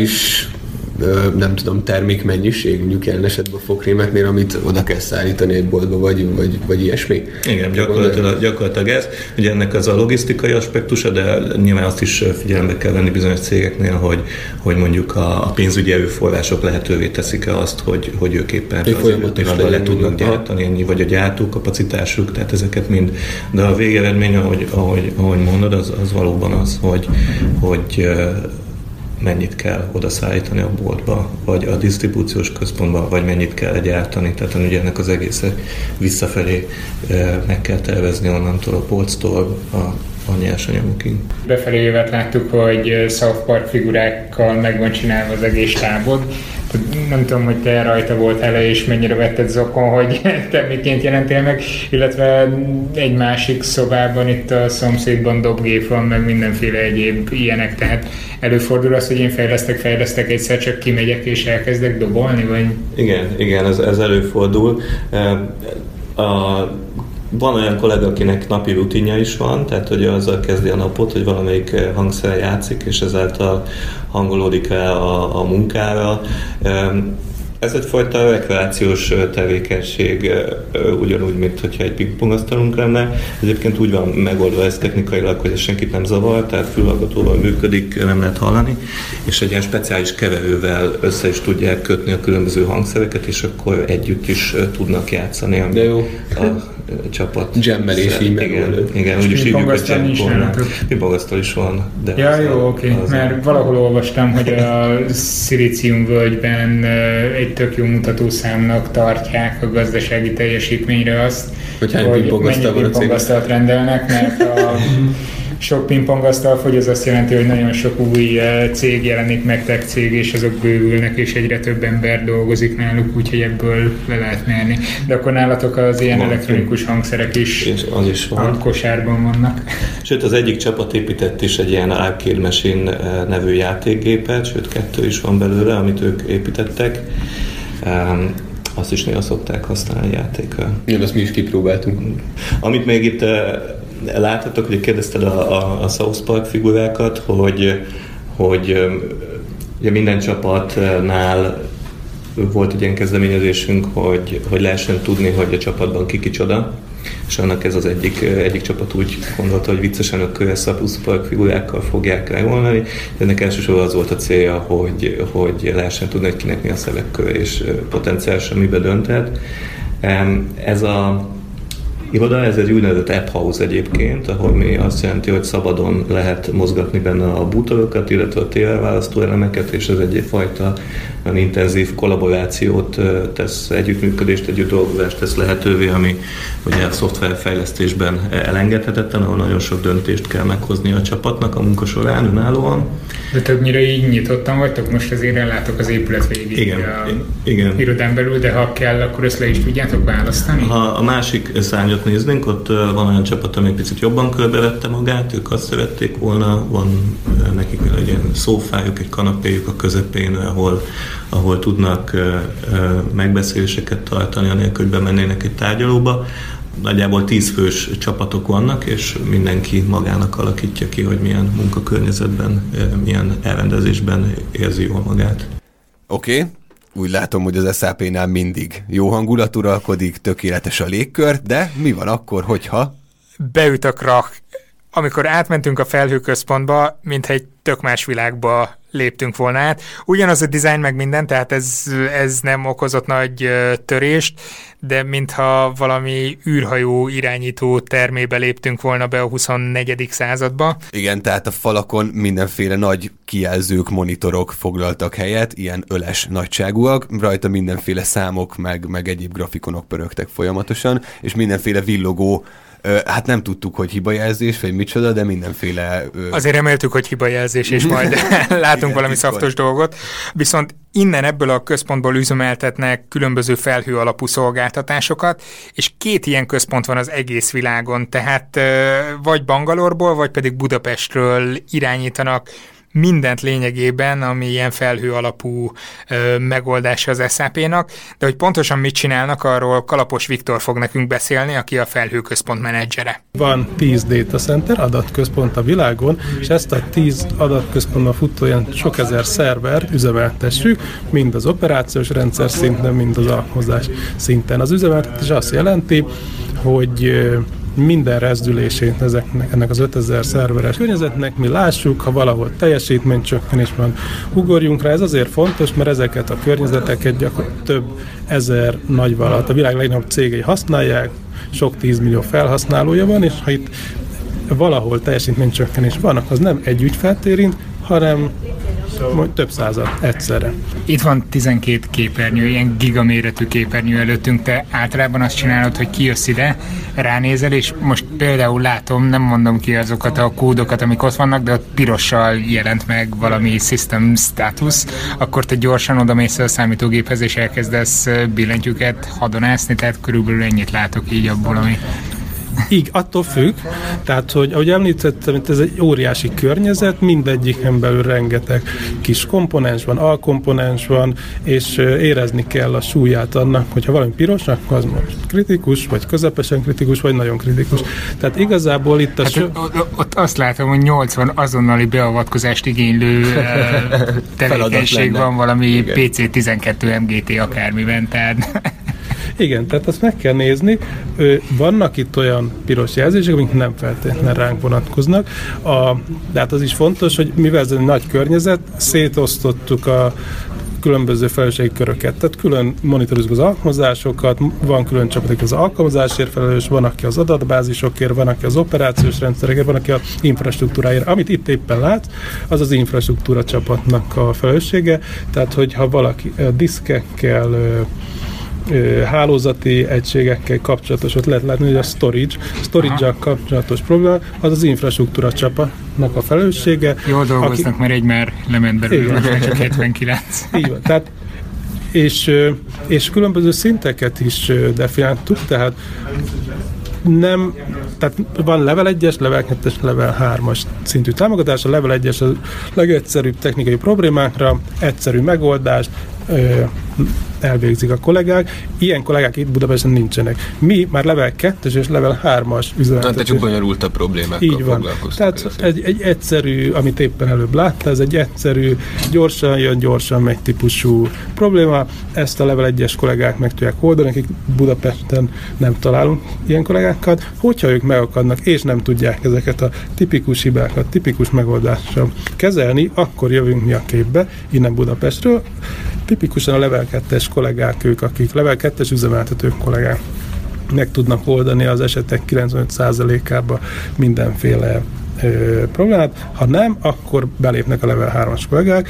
nem tudom, termékmennyiség, mondjuk jelen esetben a fogkrémeknél, amit oda kell szállítani egy boltba, vagy, vagy, vagy ilyesmi? Igen, gyakorlatilag, gyakorlatilag ez. Ugye ennek az a logisztikai aspektusa, de nyilván azt is figyelembe kell venni bizonyos cégeknél, hogy, hogy mondjuk a, pénzügyi erőforrások lehetővé teszik-e azt, hogy, hogy ők éppen az le tudnak gyártani, ennyi, vagy a gyártókapacitásuk, tehát ezeket mind. De a végeredmény, ahogy, ahogy, ahogy mondod, az, az valóban az, hogy, hogy mennyit kell oda szállítani a boltba, vagy a disztribúciós központba, vagy mennyit kell gyártani. Tehát ugye ennek az egészet visszafelé meg kell tervezni onnantól a polctól a a nyersanyagokig. Befelé jövet láttuk, hogy South Park figurákkal meg van csinálva az egész tábod, Nem tudom, hogy te rajta volt ele, és mennyire vetted zokon, hogy te miként jelentél meg, illetve egy másik szobában itt a szomszédban dobgép van, meg mindenféle egyéb ilyenek, tehát előfordul az, hogy én fejlesztek, fejlesztek, egyszer csak kimegyek és elkezdek dobolni, vagy? Igen, igen, ez, ez előfordul. A van olyan kollega, akinek napi rutinja is van, tehát hogy azzal kezdi a napot, hogy valamelyik eh, hangszer játszik, és ezáltal hangolódik el a, a munkára. Ez egyfajta rekreációs tevékenység, ugyanúgy, mint hogyha egy pingpongasztalunk lenne. Egyébként úgy van megoldva ez technikailag, hogy ez senkit nem zavar, tehát fülhallgatóval működik, nem lehet hallani, és egy ilyen speciális keverővel össze is tudják kötni a különböző hangszereket, és akkor együtt is tudnak játszani. De jó. A, csapat. Jammelés így Igen, igen úgy is hívjuk, hogy jamkornál. Pingpongasztal is van. De ja, jó, oké, okay. mert valahol olvastam, hogy a Szilícium völgyben egy tök jó mutatószámnak tartják a gazdasági teljesítményre azt, hogy, hogy mennyi pingpongasztalt rendelnek, mert a sok pingpongasztal fogy, az azt jelenti, hogy nagyon sok új eh, cég jelenik meg, tech cég, és azok bővülnek, és egyre több ember dolgozik náluk, úgyhogy ebből le lehet merni. De akkor nálatok az ilyen van, elektronikus hangszerek is, és az is van. a kosárban vannak. Sőt, az egyik csapat épített is egy ilyen Arcade Machine eh, nevű játékgépet, sőt kettő is van belőle, amit ők építettek. Um, azt is néha szokták használni játékra. Igen, azt mi is kipróbáltunk. Amit még itt eh, láthatok, hogy kérdezted a, a, a South Park figurákat, hogy, hogy ugye minden csapatnál volt egy ilyen kezdeményezésünk, hogy, hogy lehessen tudni, hogy a csapatban ki kicsoda, és annak ez az egyik, egyik csapat úgy gondolta, hogy viccesen a kölyesz Park figurákkal fogják leolni. Ennek elsősorban az volt a célja, hogy, hogy lehessen tudni, hogy kinek mi a szövegkör, és potenciálisan mibe dönthet. Ez a iroda, ez egy úgynevezett app house egyébként, ahol mi azt jelenti, hogy szabadon lehet mozgatni benne a bútorokat, illetve a tévelválasztó elemeket, és ez egy fajta olyan intenzív kollaborációt tesz, együttműködést, együtt dolgozást tesz lehetővé, ami ugye a szoftverfejlesztésben elengedhetetlen, ahol nagyon sok döntést kell meghozni a csapatnak a munka során önállóan. De többnyire így nyitottan vagytok, most azért ellátok az épület végig igen, a igen. irodán belül, de ha kell, akkor ezt le is tudjátok választani? Ha a másik szányot néznénk, ott van olyan csapat, ami picit jobban körbevette magát, ők azt szerették volna, van nekik egy ilyen szófájuk, egy kanapéjuk a közepén, ahol, ahol tudnak megbeszéléseket tartani, anélkül, hogy bemennének egy tárgyalóba nagyjából tíz fős csapatok vannak, és mindenki magának alakítja ki, hogy milyen munkakörnyezetben, milyen elrendezésben érzi jól magát. Oké, okay. úgy látom, hogy az SAP-nál mindig jó hangulat uralkodik, tökéletes a légkör, de mi van akkor, hogyha... Beüt a krak. Amikor átmentünk a felhőközpontba, mintha egy tök más világba léptünk volna át. Ugyanaz a dizájn meg minden, tehát ez, ez nem okozott nagy törést, de mintha valami űrhajó irányító termébe léptünk volna be a 24. századba. Igen, tehát a falakon mindenféle nagy kijelzők, monitorok foglaltak helyet, ilyen öles nagyságúak, rajta mindenféle számok, meg, meg egyéb grafikonok pörögtek folyamatosan, és mindenféle villogó Hát nem tudtuk, hogy hibajelzés, vagy micsoda, de mindenféle... Azért reméltük, hogy hibajelzés, és majd látunk Igen, valami szaftos dolgot. Viszont innen ebből a központból üzemeltetnek különböző felhő alapú szolgáltatásokat, és két ilyen központ van az egész világon, tehát vagy Bangalorból, vagy pedig Budapestről irányítanak mindent lényegében, ami ilyen felhő alapú megoldása az SAP-nak, de hogy pontosan mit csinálnak, arról Kalapos Viktor fog nekünk beszélni, aki a felhőközpont menedzsere. Van 10 data center, adatközpont a világon, és ezt a 10 adatközpontban futó ilyen sok ezer szerver üzemeltessük, mind az operációs rendszer szinten, mind az alkalmazás szinten. Az üzemeltetés azt jelenti, hogy minden rezdülését ezeknek, ennek az 5000 szerveres környezetnek mi lássuk, ha valahol teljesítménycsökkenés van, ugorjunk rá. Ez azért fontos, mert ezeket a környezeteket gyakorlatilag több ezer nagyvállalat, a világ legnagyobb cégei használják, sok tízmillió felhasználója van, és ha itt valahol teljesítménycsökkenés van, az nem egy ügyfelt érint, hanem Majd több százat egyszerre. Itt van 12 képernyő, ilyen gigaméretű képernyő előttünk, te általában azt csinálod, hogy kijössz ide, ránézel, és most például látom, nem mondom ki azokat a kódokat, amik ott vannak, de ott pirossal jelent meg valami system status, akkor te gyorsan oda mész a számítógéphez, és elkezdesz billentyűket hadonászni, tehát körülbelül ennyit látok így abból, ami így, attól függ, tehát, hogy ahogy említettem, ez egy óriási környezet, mindegyiken belül rengeteg kis komponens van, alkomponens van, és érezni kell a súlyát annak, hogyha valami piros, akkor az most kritikus, vagy közepesen kritikus, vagy nagyon kritikus. Tehát igazából itt a... Hát, so... ott, azt látom, hogy 80 azonnali beavatkozást igénylő tevékenység van valami Igen. PC12 MGT akármiben, tehát igen, tehát azt meg kell nézni. Vannak itt olyan piros jelzések, amik nem feltétlenül ránk vonatkoznak. A, de hát az is fontos, hogy mivel ez egy nagy környezet, szétosztottuk a különböző felelősségi köröket. Tehát külön monitorozunk az alkalmazásokat, van külön csapat, az alkalmazásért felelős, van, aki az adatbázisokért, van, aki az operációs rendszerekért, van, aki az infrastruktúráért. Amit itt éppen lát, az az infrastruktúra csapatnak a felelőssége. Tehát, hogyha valaki diszkekkel, hálózati egységekkel kapcsolatos, ott lehet látni, hogy a storage, storage kapcsolatos probléma, az az infrastruktúra csapatnak a felelőssége. Jól dolgoznak, aki... mert egy már lement belőle, csak 79. Így van, tehát és, és különböző szinteket is definiáltuk, tehát nem, tehát van level 1-es, level 2-es, level 3-as szintű támogatás, a level 1-es a legegyszerűbb technikai problémákra, egyszerű megoldást, elvégzik a kollégák. Ilyen kollégák itt Budapesten nincsenek. Mi már level 2 és level 3-as üzemeltető. Hát csak bonyolultabb problémákkal Így van. Tehát egy, egy egyszerű, amit éppen előbb látta, ez egy egyszerű, gyorsan jön, gyorsan megy típusú probléma. Ezt a level 1-es kollégák meg tudják oldani, akik Budapesten nem találunk ilyen kollégákat. Hogyha ők megakadnak és nem tudják ezeket a tipikus hibákat, tipikus megoldással kezelni, akkor jövünk mi a képbe, innen Budapestről. Tipikusan a level 2-es kollégák ők, akik level 2-es üzemeltetők kollégák meg tudnak oldani az esetek 95%-ába mindenféle problémát. Ha nem, akkor belépnek a level 3-as kollégák,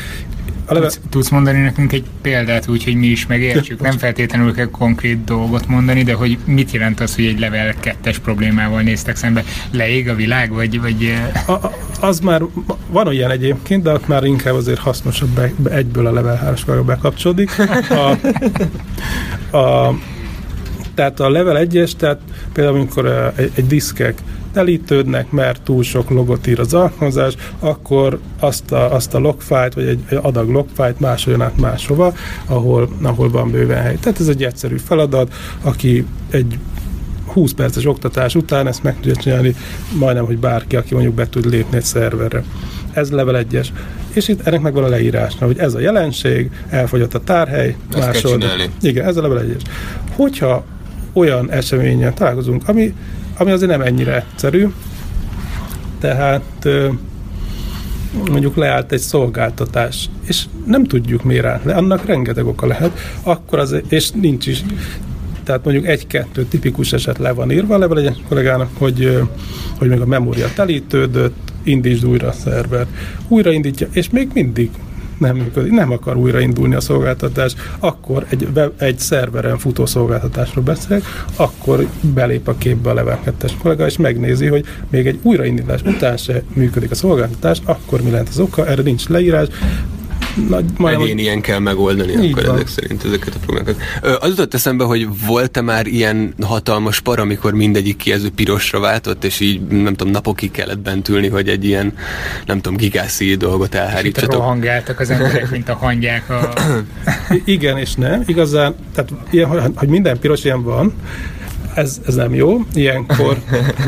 a leve... tudsz, tudsz mondani nekünk egy példát úgy, hogy mi is megértsük? Nem feltétlenül kell konkrét dolgot mondani, de hogy mit jelent az, hogy egy level 2-es problémával néztek szembe? Leég a világ, vagy... vagy... A, a, az már van olyan egyébként, de ott már inkább azért hasznosabb be, be egyből a level 3-as bekapcsolódik. A, a, tehát a level 1-es, tehát például amikor egy, egy diszkek telítődnek, mert túl sok logot ír az alkalmazás, akkor azt a, azt a logfájt, vagy egy adag logfájt másoljon át máshova, ahol, ahol van bőven hely. Tehát ez egy egyszerű feladat, aki egy 20 perces oktatás után ezt meg tudja csinálni majdnem, hogy bárki, aki mondjuk be tud lépni egy szerverre. Ez level 1-es. És itt ennek megvan a leírásna, hogy ez a jelenség, elfogyott a tárhely, másod. Igen, ez a level 1-es. Hogyha olyan eseményen találkozunk, ami ami azért nem ennyire egyszerű. Tehát mondjuk leállt egy szolgáltatás, és nem tudjuk miért állt le, annak rengeteg oka lehet, akkor az, és nincs is, tehát mondjuk egy-kettő tipikus eset le van írva level egy kollégának, hogy, hogy még a memória telítődött, indítsd újra a szervert. Újraindítja, és még mindig nem működik, nem akar újraindulni a szolgáltatás, akkor egy, egy szerveren futó szolgáltatásról beszélek, akkor belép a képbe a Level 2-es kollega, és megnézi, hogy még egy újraindítás után se működik a szolgáltatás, akkor mi lehet az oka, erre nincs leírás, nagy, majd Egyénien kell megoldani akkor van. ezek szerint ezeket a problémákat. Az jutott eszembe, hogy volt-e már ilyen hatalmas par, amikor mindegyik kijelző pirosra váltott, és így nem tudom, napokig kellett bent ülni, hogy egy ilyen, nem tudom, gigászi dolgot elhárítsatok. És rohangáltak az emberek, mint a hangyák. A... Igen és nem. Igazán, tehát ilyen, hogy minden piros ilyen van, ez, ez nem jó. Ilyenkor,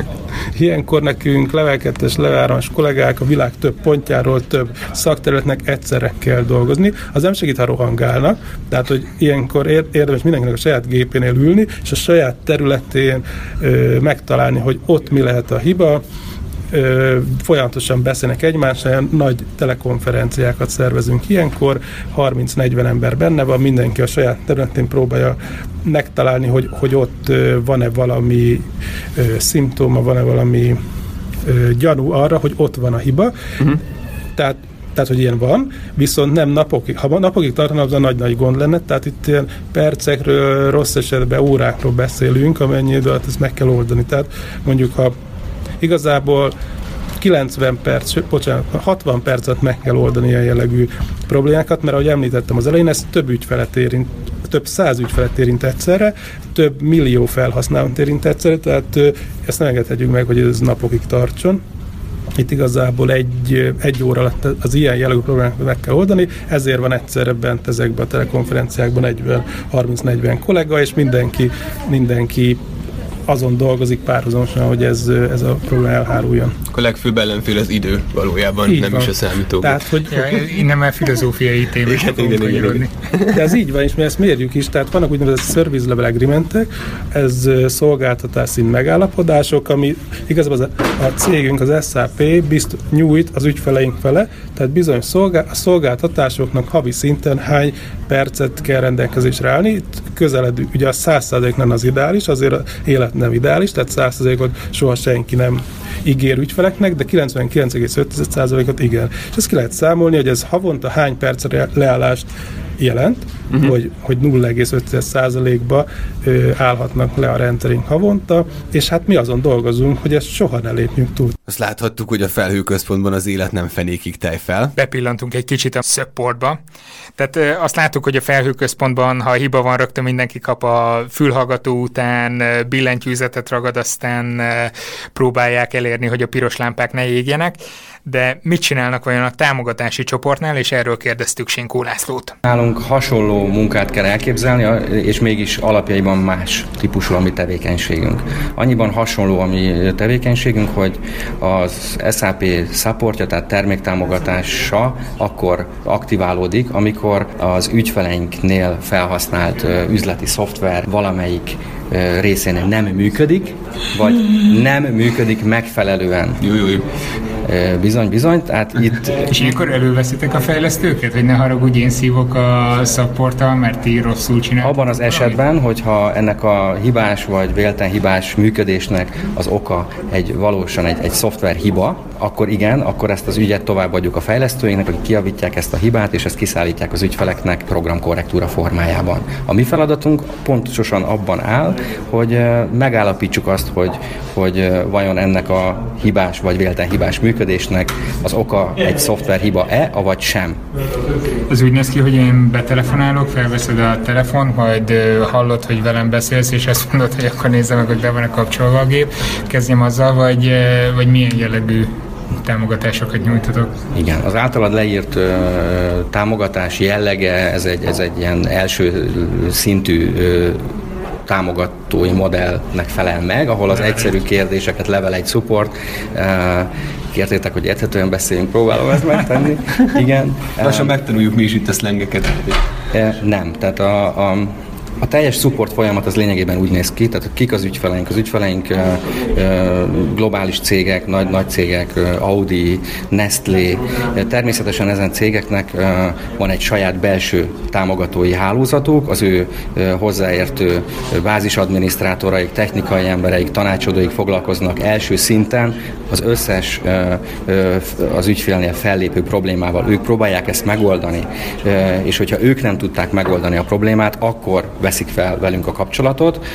ilyenkor nekünk level 2-es, level kollégák a világ több pontjáról, több szakterületnek egyszerre kell dolgozni. Az nem segít, ha rohangálnak, tehát hogy ilyenkor érdemes mindenkinek a saját gépénél ülni, és a saját területén ö, megtalálni, hogy ott mi lehet a hiba, ö, folyamatosan beszélnek egymással, nagy telekonferenciákat szervezünk ilyenkor, 30-40 ember benne van, mindenki a saját területén próbálja megtalálni, hogy, hogy ott van-e valami ö, szimptóma, van-e valami ö, gyanú arra, hogy ott van a hiba. Uh-huh. Tehát tehát hogy ilyen van, viszont nem napokig. Ha napokig tartana, az a nagy-nagy gond lenne, tehát itt ilyen percekről, rossz esetben órákról beszélünk, amennyi idő alatt ezt meg kell oldani. Tehát mondjuk, ha igazából 90 perc, bocsánat, 60 percet meg kell oldani ilyen jellegű problémákat, mert ahogy említettem az elején, ez több ügyfelet érint, több száz ügyfelet érint egyszerre, több millió felhasználót érint egyszerre, tehát ezt nem engedhetjük meg, hogy ez napokig tartson. Itt igazából egy, egy óra alatt az ilyen jellegű problémákat meg kell oldani, ezért van egyszerre bent ezekben a telekonferenciákban 30-40 kollega, és mindenki, mindenki azon dolgozik párhuzamosan, hogy ez, ez a probléma elháruljon. A legfőbb ellenfél az idő valójában, így nem van. is a számítógép. Tehát, hogy, ja, innen már filozófiai témák igen, igen, igen, igen. De ez így van, és mi ezt mérjük is, tehát vannak úgynevezett service level agreementek, ez szolgáltatás szint megállapodások, ami igazából az a, a cégünk, az SAP bizt, nyújt az ügyfeleink fele, tehát bizony a szolgáltatásoknak havi szinten hány percet kell rendelkezésre állni. Itt közeledő, ugye a 100% nem az ideális, azért az élet nem ideális, tehát 100%-ot soha senki nem ígér ügyfeleknek, de 99,5%-ot igen. És ezt ki lehet számolni, hogy ez havonta hány percre leállást jelent, uh-huh. hogy, hogy 0,5%-ba állhatnak le a rendszerünk havonta, és hát mi azon dolgozunk, hogy ezt soha ne lépjünk túl. Azt láthattuk, hogy a felhőközpontban az élet nem fenékig tej fel. Bepillantunk egy kicsit a supportba. Tehát azt láttuk, hogy a felhőközpontban, ha hiba van, rögtön mindenki kap a fülhallgató után, billentyűzetet ragad, aztán próbálják elérni, hogy a piros lámpák ne égjenek de mit csinálnak vajon a támogatási csoportnál, és erről kérdeztük Sinkó Lászlót. Nálunk hasonló munkát kell elképzelni, és mégis alapjaiban más típusú a mi tevékenységünk. Annyiban hasonló a mi tevékenységünk, hogy az SAP supportja, tehát terméktámogatása akkor aktiválódik, amikor az ügyfeleinknél felhasznált üzleti szoftver valamelyik részén nem működik, vagy nem működik megfelelően. Jó, jó, jó. Bizony, bizony, tehát itt... És ilyenkor előveszitek a fejlesztőket, hogy ne haragudj, én szívok a szapporttal, mert ti rosszul csináltok? Abban az esetben, hogyha ennek a hibás vagy vélten hibás működésnek az oka egy valósan egy, egy szoftver hiba, akkor igen, akkor ezt az ügyet továbbadjuk a fejlesztőinknek, akik kiavítják ezt a hibát, és ezt kiszállítják az ügyfeleknek programkorrektúra formájában. A mi feladatunk pontosan abban áll, hogy megállapítsuk azt, hogy, hogy vajon ennek a hibás vagy vélten hibás működésnek az oka egy szoftver hiba-e, avagy sem. Az úgy néz ki, hogy én betelefonálok, felveszed a telefon, majd hallod, hogy velem beszélsz, és ezt mondod, hogy akkor nézzem meg, hogy be van-e kapcsolva a gép, kezdjem azzal, vagy, vagy milyen jellegű támogatásokat nyújtatok? Igen, az általad leírt ö, támogatás jellege, ez egy, ez egy ilyen első szintű ö, támogatói modellnek felel meg, ahol az egyszerű kérdéseket level egy support, kértétek, hogy érthetően beszéljünk, próbálom ezt megtenni. Igen. Lassan megtanuljuk mi is itt a szlengeket. Nem, tehát a, a a teljes support folyamat az lényegében úgy néz ki, tehát kik az ügyfeleink? Az ügyfeleink globális cégek, nagy, nagy cégek, Audi, Nestlé. Természetesen ezen cégeknek van egy saját belső támogatói hálózatuk, az ő hozzáértő bázisadminisztrátoraik, technikai embereik, tanácsadóik foglalkoznak első szinten az összes az ügyfélnél fellépő problémával. Ők próbálják ezt megoldani, és hogyha ők nem tudták megoldani a problémát, akkor veszik fel velünk a kapcsolatot,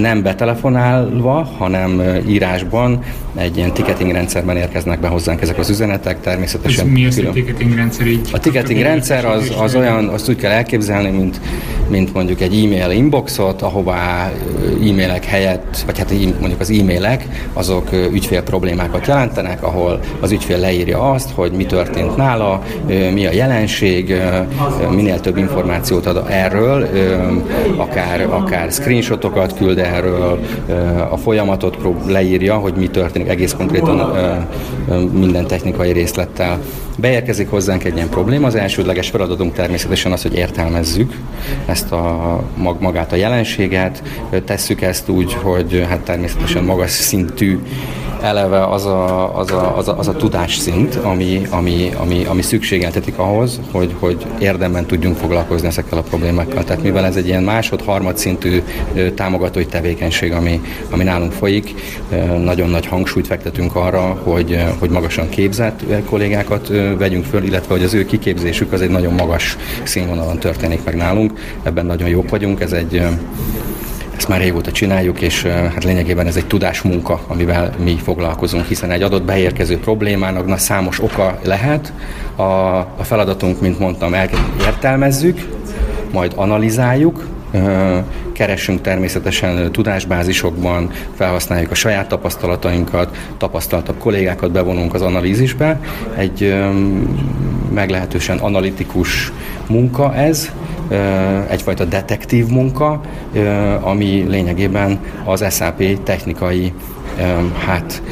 nem betelefonálva, hanem írásban egy ilyen ticketing rendszerben érkeznek be hozzánk ezek az üzenetek. Természetesen Ez mi az a ticketing rendszer így? A ticketing rendszer az, az olyan, azt úgy kell elképzelni, mint, mint mondjuk egy e-mail inboxot, ahová e-mailek helyett, vagy hát mondjuk az e-mailek, azok ügyfél problémákat jelentenek, ahol az ügyfél leírja azt, hogy mi történt nála, mi a jelenség, minél több információt ad erről, akár, akár screenshotokat küld erről, a folyamatot leírja, hogy mi történik egész konkrétan minden technikai részlettel. Beérkezik hozzánk egy ilyen probléma, az elsődleges feladatunk természetesen az, hogy értelmezzük ezt a magát a jelenséget, tesszük ezt úgy, hogy hát természetesen magas szintű eleve az a, az a, az a, az a tudásszint, ami, ami, ami, ami szükségeltetik ahhoz, hogy, hogy érdemben tudjunk foglalkozni ezekkel a problémákkal. Tehát mivel ez egy ilyen másod-harmad szintű támogatói tevékenység, ami, ami nálunk folyik, nagyon nagy hangsúlyt fektetünk arra, hogy, hogy magasan képzett kollégákat vegyünk föl, illetve hogy az ő kiképzésük az egy nagyon magas színvonalon történik meg nálunk. Ebben nagyon jók vagyunk, ez egy ezt már régóta csináljuk, és hát lényegében ez egy tudásmunka, amivel mi foglalkozunk, hiszen egy adott beérkező problémának na, számos oka lehet. A, a feladatunk, mint mondtam, értelmezzük, majd analizáljuk, keresünk természetesen tudásbázisokban, felhasználjuk a saját tapasztalatainkat, tapasztaltabb kollégákat bevonunk az analízisbe. Egy meglehetősen analitikus munka ez, egyfajta detektív munka, ami lényegében az SAP technikai hát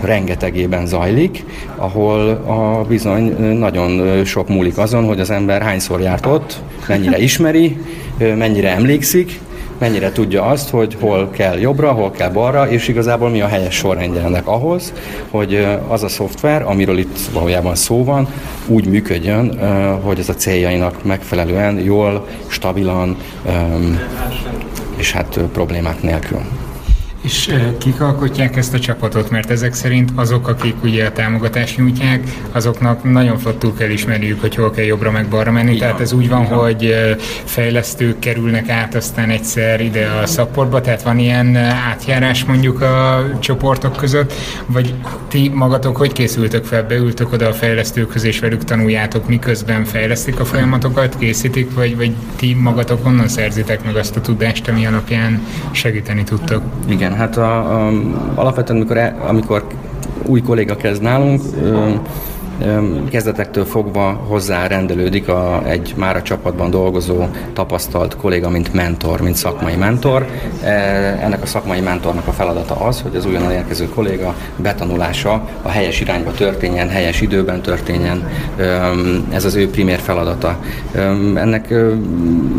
rengetegében zajlik, ahol a bizony nagyon sok múlik azon, hogy az ember hányszor járt ott, mennyire ismeri, mennyire emlékszik, mennyire tudja azt, hogy hol kell jobbra, hol kell balra, és igazából mi a helyes sorrendje ennek ahhoz, hogy az a szoftver, amiről itt valójában szó van, úgy működjön, hogy ez a céljainak megfelelően, jól, stabilan, és hát problémák nélkül. És kik alkotják ezt a csapatot? Mert ezek szerint azok, akik ugye a támogatást nyújtják, azoknak nagyon flottul kell ismerniük, hogy hol kell jobbra meg balra menni. Igen. Tehát ez úgy van, Igen. hogy fejlesztők kerülnek át aztán egyszer ide a szapportba, tehát van ilyen átjárás mondjuk a csoportok között, vagy ti magatok hogy készültök fel, beültök oda a fejlesztőkhöz és velük tanuljátok, miközben fejlesztik a folyamatokat, készítik, vagy, vagy ti magatok onnan szerzitek meg azt a tudást, ami alapján segíteni tudtok? Igen, hát a, a, alapvetően amikor, e, amikor új kolléga kezd nálunk, ö, kezdetektől fogva hozzá rendelődik a, egy már a csapatban dolgozó tapasztalt kolléga, mint mentor, mint szakmai mentor. E, ennek a szakmai mentornak a feladata az, hogy az újonnan érkező kolléga betanulása a helyes irányba történjen, helyes időben történjen. Ez az ő primér feladata. Ennek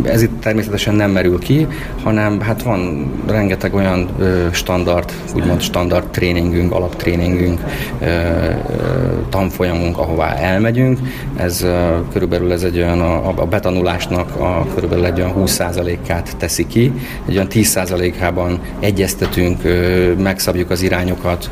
ez itt természetesen nem merül ki, hanem hát van rengeteg olyan standard, úgymond standard tréningünk, alaptréningünk, tanfolyamunk, ahová elmegyünk. Ez körülbelül ez egy olyan, a betanulásnak a körülbelül egy olyan 20%-át teszi ki. Egy olyan 10%-ában egyeztetünk, megszabjuk az irányokat,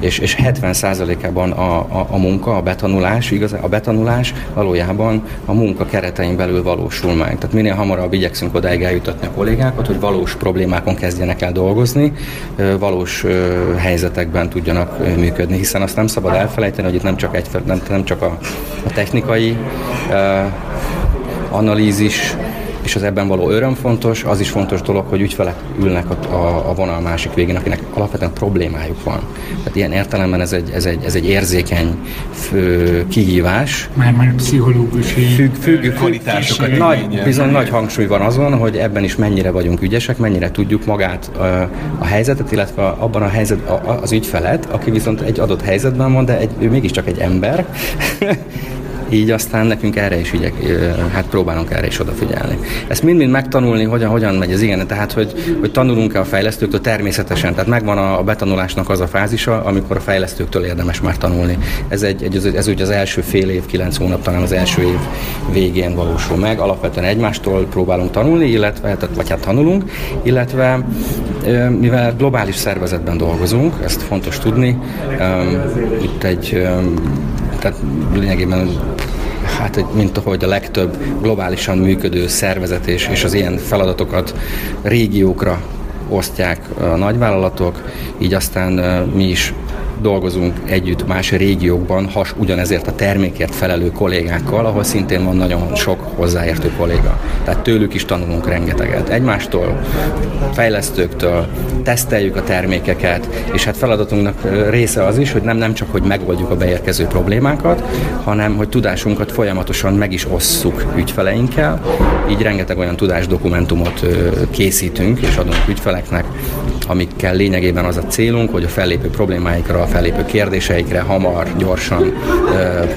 és, és 70%-ában a, a, a munka, a betanulás, igaz, a betanulás valójában a munka keretein belül valósul meg. Tehát minél hamarabb igyekszünk odáig eljutatni a kollégákat, hogy valós problémákon kezdjenek el dolgozni, valós helyzetekben tudjanak működni, hiszen azt nem szabad elfelejteni, hogy itt nem csak, egy, nem, nem csak a, a technikai uh, analízis és az ebben való öröm fontos, az is fontos dolog, hogy ügyfelek ülnek a, a, a vonal másik végén, akinek alapvetően problémájuk van. Tehát ilyen értelemben ez egy, ez egy, ez egy érzékeny fő, kihívás. Már már pszichológusi függ, függ, kvalitásokat. Nagy, bizony nagy hangsúly van azon, hogy ebben is mennyire vagyunk ügyesek, mennyire tudjuk magát a, a helyzetet, illetve abban a helyzet, a, az ügyfelet, aki viszont egy adott helyzetben van, de egy, ő mégiscsak egy ember, így aztán nekünk erre is ügyek, hát próbálunk erre is odafigyelni. Ezt mind-mind megtanulni, hogyan, hogyan megy az igen, tehát hogy, hogy tanulunk-e a fejlesztőktől természetesen, tehát megvan a, a betanulásnak az a fázisa, amikor a fejlesztőktől érdemes már tanulni. Ez, egy, egy, ez úgy az első fél év, kilenc hónap, talán az első év végén valósul meg. Alapvetően egymástól próbálunk tanulni, illetve, vagy hát tanulunk, illetve mivel globális szervezetben dolgozunk, ezt fontos tudni, itt egy tehát lényegében hát mint ahogy a legtöbb globálisan működő szervezet és, és az ilyen feladatokat régiókra osztják a nagyvállalatok, így aztán mi is dolgozunk együtt más régiókban, has ugyanezért a termékért felelő kollégákkal, ahol szintén van nagyon sok hozzáértő kolléga. Tehát tőlük is tanulunk rengeteget. Egymástól, fejlesztőktől, teszteljük a termékeket, és hát feladatunknak része az is, hogy nem, nem csak, hogy megoldjuk a beérkező problémákat, hanem, hogy tudásunkat folyamatosan meg is osszuk ügyfeleinkkel. Így rengeteg olyan tudásdokumentumot készítünk és adunk ügyfeleknek, amikkel lényegében az a célunk, hogy a fellépő problémáikra, a fellépő kérdéseikre hamar, gyorsan,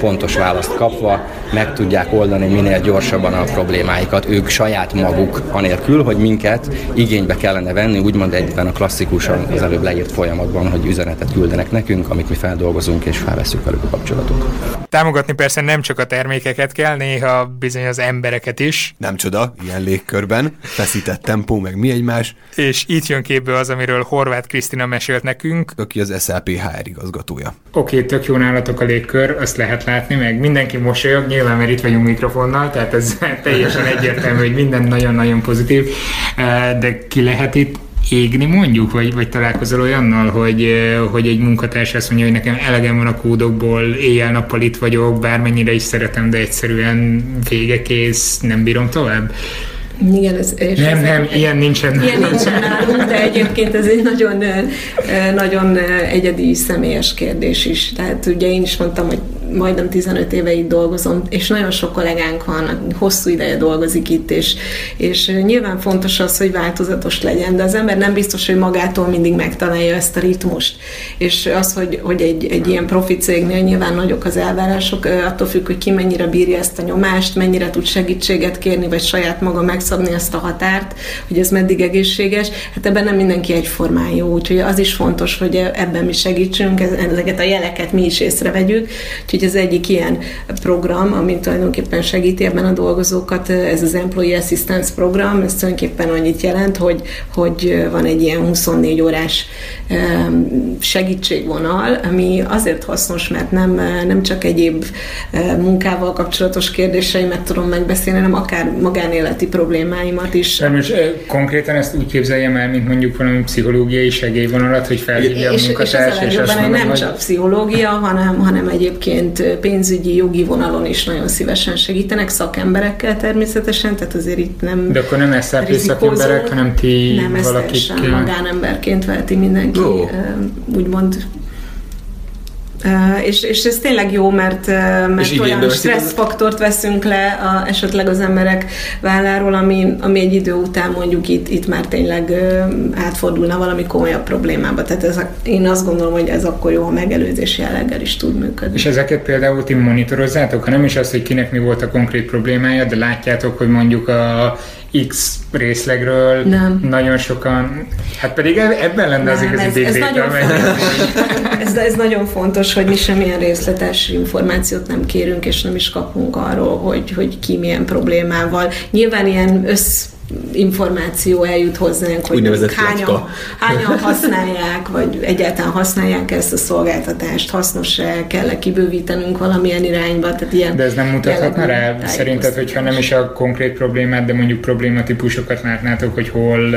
pontos választ kapva meg tudják oldani minél gyorsabban a problémáikat ők saját maguk, anélkül, hogy minket igénybe kellene venni, úgymond egyben a klasszikusan az előbb leírt folyamatban, hogy üzenetet küldenek nekünk, amit mi feldolgozunk és felveszünk velük a kapcsolatot. Támogatni persze nem csak a termékeket kell, néha bizony az embereket is. Nem csoda, ilyen légkörben, feszített tempó, meg mi egymás. És itt jön képbe az, amiről Horváth Krisztina mesélt nekünk. Aki az SAP HR igazgatója. Oké, okay, tök jó nálatok a légkör, azt lehet látni, meg mindenki mosolyog, nyilván mert itt vagyunk mikrofonnal, tehát ez teljesen egyértelmű, hogy minden nagyon-nagyon pozitív, de ki lehet itt égni mondjuk, vagy, vagy találkozol olyannal, hogy, hogy egy munkatárs azt mondja, hogy nekem elegem van a kódokból, éjjel-nappal itt vagyok, bármennyire is szeretem, de egyszerűen végekész, nem bírom tovább? Igen, ez, és nem, ez nem, ilyen nincsen. Ilyen nincsen nálunk, de egyébként ez egy nagyon, nagyon egyedi személyes kérdés is. Tehát ugye én is mondtam, hogy majdnem 15 éve itt dolgozom, és nagyon sok kollégánk van, hosszú ideje dolgozik itt, és, és nyilván fontos az, hogy változatos legyen, de az ember nem biztos, hogy magától mindig megtalálja ezt a ritmust. És az, hogy, hogy egy, egy ilyen profi cégnél nyilván nagyok az elvárások, attól függ, hogy ki mennyire bírja ezt a nyomást, mennyire tud segítséget kérni, vagy saját maga megszabni ezt a határt, hogy ez meddig egészséges. Hát ebben nem mindenki egyformán jó, úgyhogy az is fontos, hogy ebben mi segítsünk, ezeket a jeleket mi is észrevegyük. Úgyhogy Úgyhogy ez egyik ilyen program, ami tulajdonképpen segíti ebben a dolgozókat, ez az Employee Assistance program, ez tulajdonképpen annyit jelent, hogy, hogy van egy ilyen 24 órás segítségvonal, ami azért hasznos, mert nem, nem csak egyéb munkával kapcsolatos kérdéseimet tudom megbeszélni, hanem akár magánéleti problémáimat is. De most konkrétan ezt úgy képzeljem el, mint mondjuk valami pszichológiai segélyvonalat, hogy felhívja a munkatárs, és, és, és azt mondom, nem hogy... csak pszichológia, hanem, hanem egyébként egyébként pénzügyi, jogi vonalon is nagyon szívesen segítenek, szakemberekkel természetesen, tehát azért itt nem De akkor nem SZP szakemberek, hanem ti nem, valakik... Nem, magánemberként veheti mindenki, oh. úgymond Uh, és, és ez tényleg jó, mert, mert olyan stresszfaktort veszünk le a, esetleg az emberek válláról, ami, ami egy idő után mondjuk itt, itt már tényleg uh, átfordulna valami komolyabb problémába. Tehát ez a, én azt gondolom, hogy ez akkor jó, ha megelőzés jelleggel is tud működni. És ezeket például ti monitorozzátok, ha nem is az, hogy kinek mi volt a konkrét problémája, de látjátok, hogy mondjuk a X részlegről nem. nagyon sokan, hát pedig ebben lenne az igazi ez, ez, nagyon ez, ez nagyon fontos, hogy mi semmilyen részletes információt nem kérünk, és nem is kapunk arról, hogy, hogy ki milyen problémával. Nyilván ilyen össz információ eljut hozzánk, hogy hányan, hányan használják, vagy egyáltalán használják ezt a szolgáltatást, hasznos-e, kell-e kibővítenünk valamilyen irányba. Tehát ilyen de ez nem mutathatna rá szerinted, hogyha nem is a konkrét problémát, de mondjuk problématípusokat látnátok, hogy hol,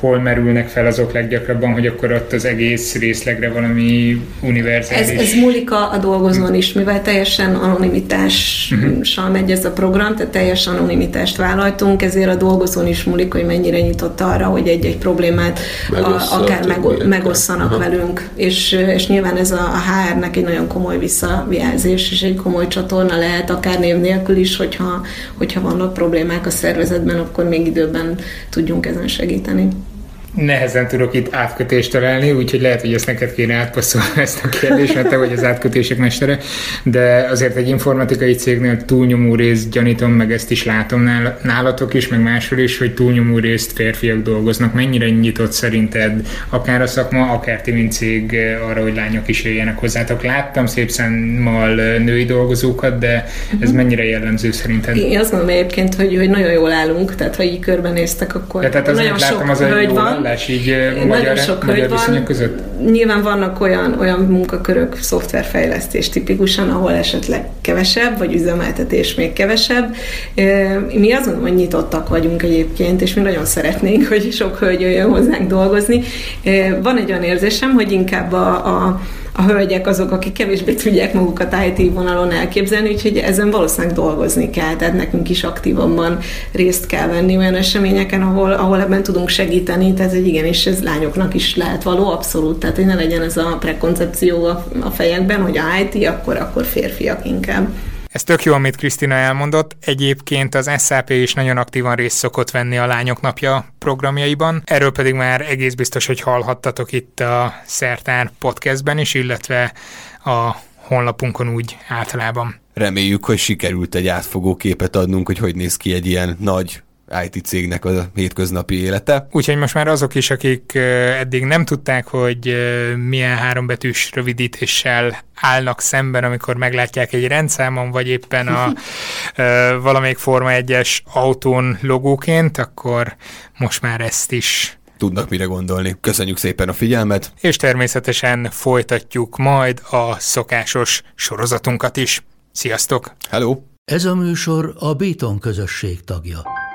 hol merülnek fel azok leggyakrabban, hogy akkor ott az egész részlegre valami univerzális... Ez, ez múlik a, a dolgozón is, mivel teljesen anonimitással uh-huh. megy ez a program, tehát teljes anonimitást vállaltunk, ezért a dolgozó dolgozón is múlik, hogy mennyire nyitott arra, hogy egy-egy problémát a, akár meg, megosszanak Aha. velünk. És, és nyilván ez a, a HR-nek egy nagyon komoly visszajelzés, és egy komoly csatorna lehet, akár név nélkül is, hogyha, hogyha vannak problémák a szervezetben, akkor még időben tudjunk ezen segíteni nehezen tudok itt átkötést találni, úgyhogy lehet, hogy ezt neked kéne átpasszolni ezt a kérdést, mert te vagy az átkötések mestere, de azért egy informatikai cégnél túlnyomó részt gyanítom, meg ezt is látom nálatok is, meg máshol is, hogy túlnyomó részt férfiak dolgoznak. Mennyire nyitott szerinted akár a szakma, akár ti, mint cég arra, hogy lányok is jöjjenek hozzátok? Láttam szép számmal női dolgozókat, de ez mhm. mennyire jellemző szerinted? Én azt gondolom egyébként, hogy, hogy nagyon jól állunk, tehát ha így körbenéztek, akkor de tehát nagyon sok az hölgy van, állás így magyar, sok magyar viszonyok között? Nyilván vannak olyan, olyan munkakörök, szoftverfejlesztés tipikusan, ahol esetleg kevesebb, vagy üzemeltetés még kevesebb. Mi azt gondolom, hogy nyitottak vagyunk egyébként, és mi nagyon szeretnénk, hogy sok hölgy jöjjön hozzánk dolgozni. Van egy olyan érzésem, hogy inkább a, a a hölgyek azok, akik kevésbé tudják magukat IT vonalon elképzelni, úgyhogy ezen valószínűleg dolgozni kell, tehát nekünk is aktívabban részt kell venni olyan eseményeken, ahol, ahol ebben tudunk segíteni, tehát hogy igenis ez lányoknak is lehet való, abszolút, tehát hogy ne legyen ez a prekoncepció a, a fejekben, hogy a IT, akkor, akkor férfiak inkább. Ez tök jó, amit Krisztina elmondott. Egyébként az SAP is nagyon aktívan részt szokott venni a Lányok Napja programjaiban. Erről pedig már egész biztos, hogy hallhattatok itt a Szertár podcastben is, illetve a honlapunkon úgy általában. Reméljük, hogy sikerült egy átfogó képet adnunk, hogy hogy néz ki egy ilyen nagy IT cégnek a hétköznapi élete. Úgyhogy most már azok is, akik eddig nem tudták, hogy milyen hárombetűs rövidítéssel állnak szemben, amikor meglátják egy rendszámon, vagy éppen a valamelyik Forma 1-es autón logóként, akkor most már ezt is tudnak mire gondolni. Köszönjük szépen a figyelmet. És természetesen folytatjuk majd a szokásos sorozatunkat is. Sziasztok! Hello! Ez a műsor a Béton közösség tagja.